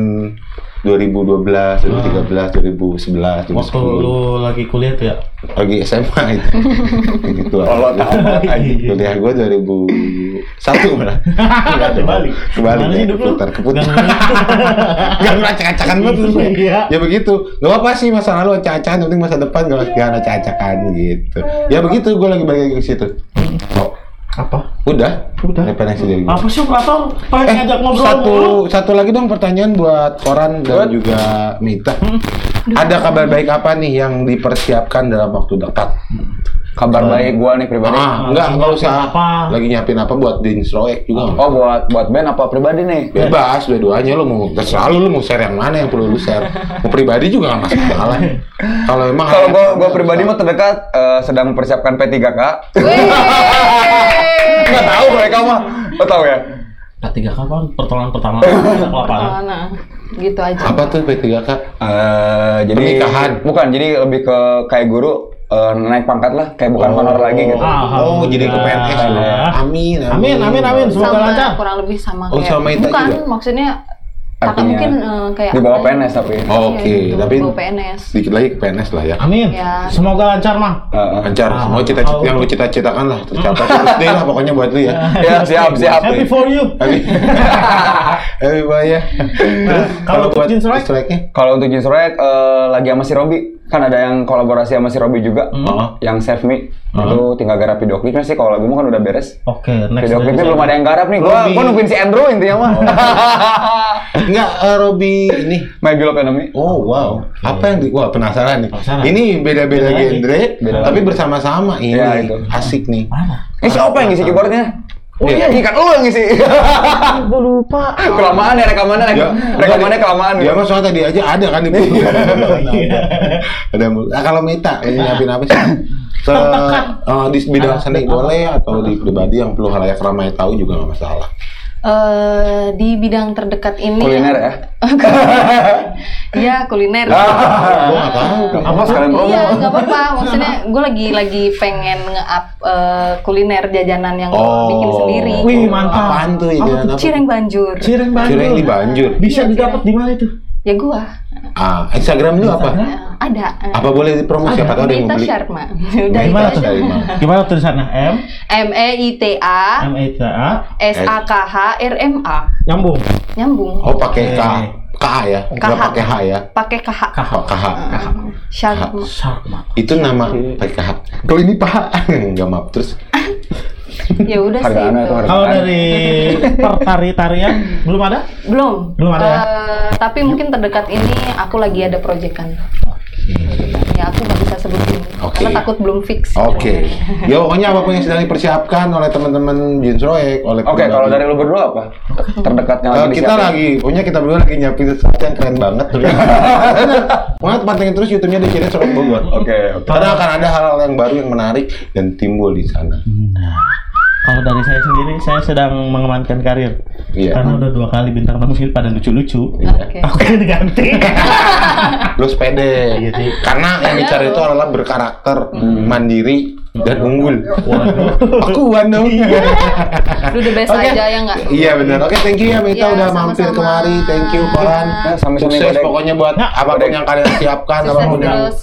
S2: 2012, 2013, 2011, 2010.
S1: Waktu lu lagi kuliah tuh ya?
S2: lagi SMA itu. gitu lah.
S4: Lo tahu anjing.
S2: Kuliah gue 2001 malah. Enggak dong.
S1: Kebalik. Sih hidup lu?
S2: keputar, keputar.
S1: Gak
S2: Gak pernah acak-acakan banget lu.
S1: Iya.
S2: Ya begitu. Gak apa sih masa lalu acak-acakan, yang penting masa depan gak gak ada acak-acakan gitu. Ya begitu gue lagi balik ke situ. Oh,
S1: Apa?
S2: udah.
S1: Udah.
S2: Referensi dari gue.
S1: Apa sih operator? Pengen
S2: Eh,
S1: ngajak ngobrol
S2: satu
S1: mulu.
S2: satu lagi dong pertanyaan buat Koran dan juga Mita. Ada kabar baik apa nih yang dipersiapkan dalam waktu dekat?
S4: Kabar baik gua nih pribadi.
S2: Ah, enggak,
S1: nyiapin
S2: usah.
S1: apa?
S2: Lagi nyiapin apa buat Dins Roek juga?
S4: Oh buat buat band apa pribadi nih?
S2: Bebas, dua-duanya lu mau terserah lu, lu mau share yang mana yang perlu lu share. Mau pribadi juga nggak masalah. Kalau emang
S4: Kalau gua gua pribadi mah terdekat eh, sedang mempersiapkan P3K. Enggak tahu mereka mah. Lo tahu ya?
S1: P3K kan pertolongan pertama.
S3: Oh, nah, gitu aja.
S2: apa tuh P3K?
S4: Eh, jadi
S2: Pernikahan.
S4: Bukan, jadi lebih ke kayak guru eh, naik pangkat lah, kayak bukan honor lagi gitu.
S1: Ah.
S2: Oh, jadi ke PNS.
S1: Alhamdulillah.
S2: Amin,
S1: Amin, amin, amin. Semoga
S3: sama
S1: lancar.
S3: kurang lebih sama
S2: Oh,
S3: kayak
S2: sama
S3: bukan
S2: juga?
S3: maksudnya Kakak mungkin eh, kayak
S4: di bawah
S3: ya?
S4: PNS tapi.
S2: Oh, Oke,
S3: Iya,
S2: tapi
S3: di bawah PNS.
S2: sedikit lagi ke PNS lah ya.
S1: Amin.
S3: Ya.
S1: Semoga lancar, Mang.
S4: Heeh.
S2: Lancar,
S1: Ah,
S2: semua cita-cita yang lu cita-citakan lah tercapai terus deh lah pokoknya buat lu ya.
S4: Ya, siap, siap.
S1: Happy for you.
S2: Happy, happy boy ya.
S1: Kalau untuk
S2: strike-nya?
S4: Kalau untuk Jeans Rek eh, lagi sama si Robi, kan ada yang kolaborasi sama si Robi juga.
S2: Oh.
S4: Yang Save Me itu tinggal garap video klipnya sih kalau lagu mah kan udah beres.
S1: Oke, next.
S4: Video klipnya belum ada yang garap nih. Gua gua nungguin si Andrew intinya mah.
S2: Enggak, eh, Robi ini.
S4: My Beloved Enemy.
S2: Oh wow, apa yang di, wah penasaran nih.
S1: Penasaran.
S2: Ini beda-beda
S1: Beda lagi.
S2: genre,
S4: Beda
S2: tapi bersama-sama ini
S4: Iya, itu.
S2: asik nih.
S1: Mana?
S4: Ini siapa yang ngisi keyboardnya?
S2: Oh iya.
S4: Iya, kan lu yang ngisi.
S1: Gue lupa.
S4: kelamaan ya rekamannya,
S2: Ya,
S4: rekamannya kelamaan.
S2: Ya mas soalnya tadi aja ada kan di
S1: Iya.
S2: ada mulu. Nah, kalau Mita ini nyiapin apa sih? Se eh, di bidang seni boleh atau di pribadi yang perlu halayak ramai tahu juga nggak masalah.
S3: Eh, di bidang terdekat ini
S4: Kuliner ya.
S3: Iya kuliner.
S4: Ah.
S2: Gua nggak tahu.
S4: Apa sekalian promo?
S3: Iya, nggak apa-apa. Maksudnya gue lagi lagi pengen nge-up eh, kuliner jajanan yang
S2: Oh.
S3: bikin sendiri.
S1: Wih, mantap.
S2: Apaan tuh ya?
S3: Cireng banjur.
S1: Cireng Banjur.
S2: Cireng di Banjur.
S1: Bisa
S3: Iya,
S1: didapat di mana itu?
S3: Ya gua.
S2: Ah, Instagram lu apa?
S3: Eh, ada. eh,
S2: Apa boleh dipromo siapa tahu ada yang mau beli?
S3: Sharma. Udah
S1: Gimana tuh? Gimana tulisannya? M
S3: M E I T A
S1: M E T A
S3: S A K H R M A.
S1: nyambung.
S3: Nyambung.
S2: Oh pakai K, K ya, nggak pakai H ya.
S3: Pakai KH.
S1: KH.
S2: Oh, KH.
S3: Sharma.
S1: Sharma.
S2: Itu nama pakai KH. Kalau ini paha, nggak maaf terus.
S3: Ya udah sih itu.
S1: Kalau dari pertari-tarian belum ada?
S3: Belum.
S1: Belum ada ya?
S3: Eh, tapi mungkin terdekat ini aku lagi ada proyekan. Ya aku nggak bisa sebutin
S2: Oke.
S3: karena takut belum fix.
S2: Oke. Ya pokoknya apa pun yang sedang dipersiapkan oleh teman-teman Jeans Roek, oleh
S4: Oke,
S2: pribadi.
S4: kalau dari lu berdua apa? Terdekatnya
S2: Eh,
S4: lagi
S2: kita
S4: disiapin.
S2: lagi, punya kita berdua lagi nyiapin sesuatu yang keren banget. Pokoknya pantengin terus YouTube-nya di Ciri Sorot Bogor.
S4: Oke, oke.
S2: Karena akan ada hal-hal yang baru yang menarik dan timbul di sana.
S1: Nah, kalau dari saya sendiri, saya sedang mengamankan karir.
S2: Iya.
S1: Karena udah dua kali bintang tamu sini pada lucu-lucu.
S3: Oke.
S1: Aku kan diganti.
S2: Lu sepede.
S1: Iya sih.
S2: Karena yang dicari itu adalah berkarakter, mandiri, dan unggul.
S1: Waduh.
S2: Aku Wan dong.
S3: Lu the best
S2: Oke.
S3: aja ya nggak?
S2: Iya benar. Oke, thank you ya Mita
S3: Iya,
S2: udah mampir
S3: sama-sama.
S2: kemari. Thank you Koran.
S4: Ya, sama-sama,
S2: Sukses pokoknya buat
S1: Ya,
S2: apa
S4: pun
S2: yang kalian siapkan,
S3: Sukses
S2: apa pun yang
S3: terus.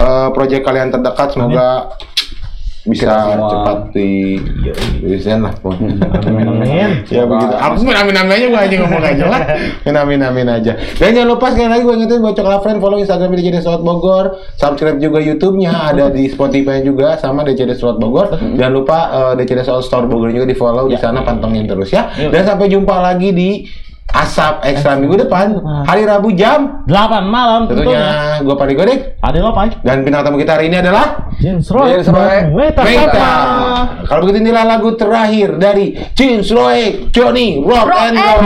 S2: eh, proyek kalian terdekat semoga bisa cepat di desain lah pokoknya.
S1: Amin.
S2: Ya begitu. Aku min amin amin aja gue aja ngomong aja lah. Min amin amin aja. Dan jangan lupa sekali lagi gue ingetin buat Coklat Friend follow Instagram DCD Slot Bogor, subscribe juga YouTube-nya ada di Spotify juga sama DCD Slot Bogor. Jangan lupa eh, DCD Slot Store Bogor juga di follow di sana pantengin terus ya. Dan sampai jumpa lagi di Asap ekstra minggu depan nah. hari Rabu jam
S1: 8 malam
S2: tentunya. Ya. Gue Pandi
S1: ada lo Lopai.
S2: Dan bintang tamu kita hari ini adalah
S1: James Roy.
S4: James Roy.
S2: Weta. Kalau begitu inilah lagu terakhir dari James Roy, Johnny Rock,
S3: rock
S2: and Roll.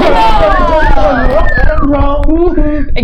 S3: Rock and
S2: Roll.
S3: Uhuh. Eh,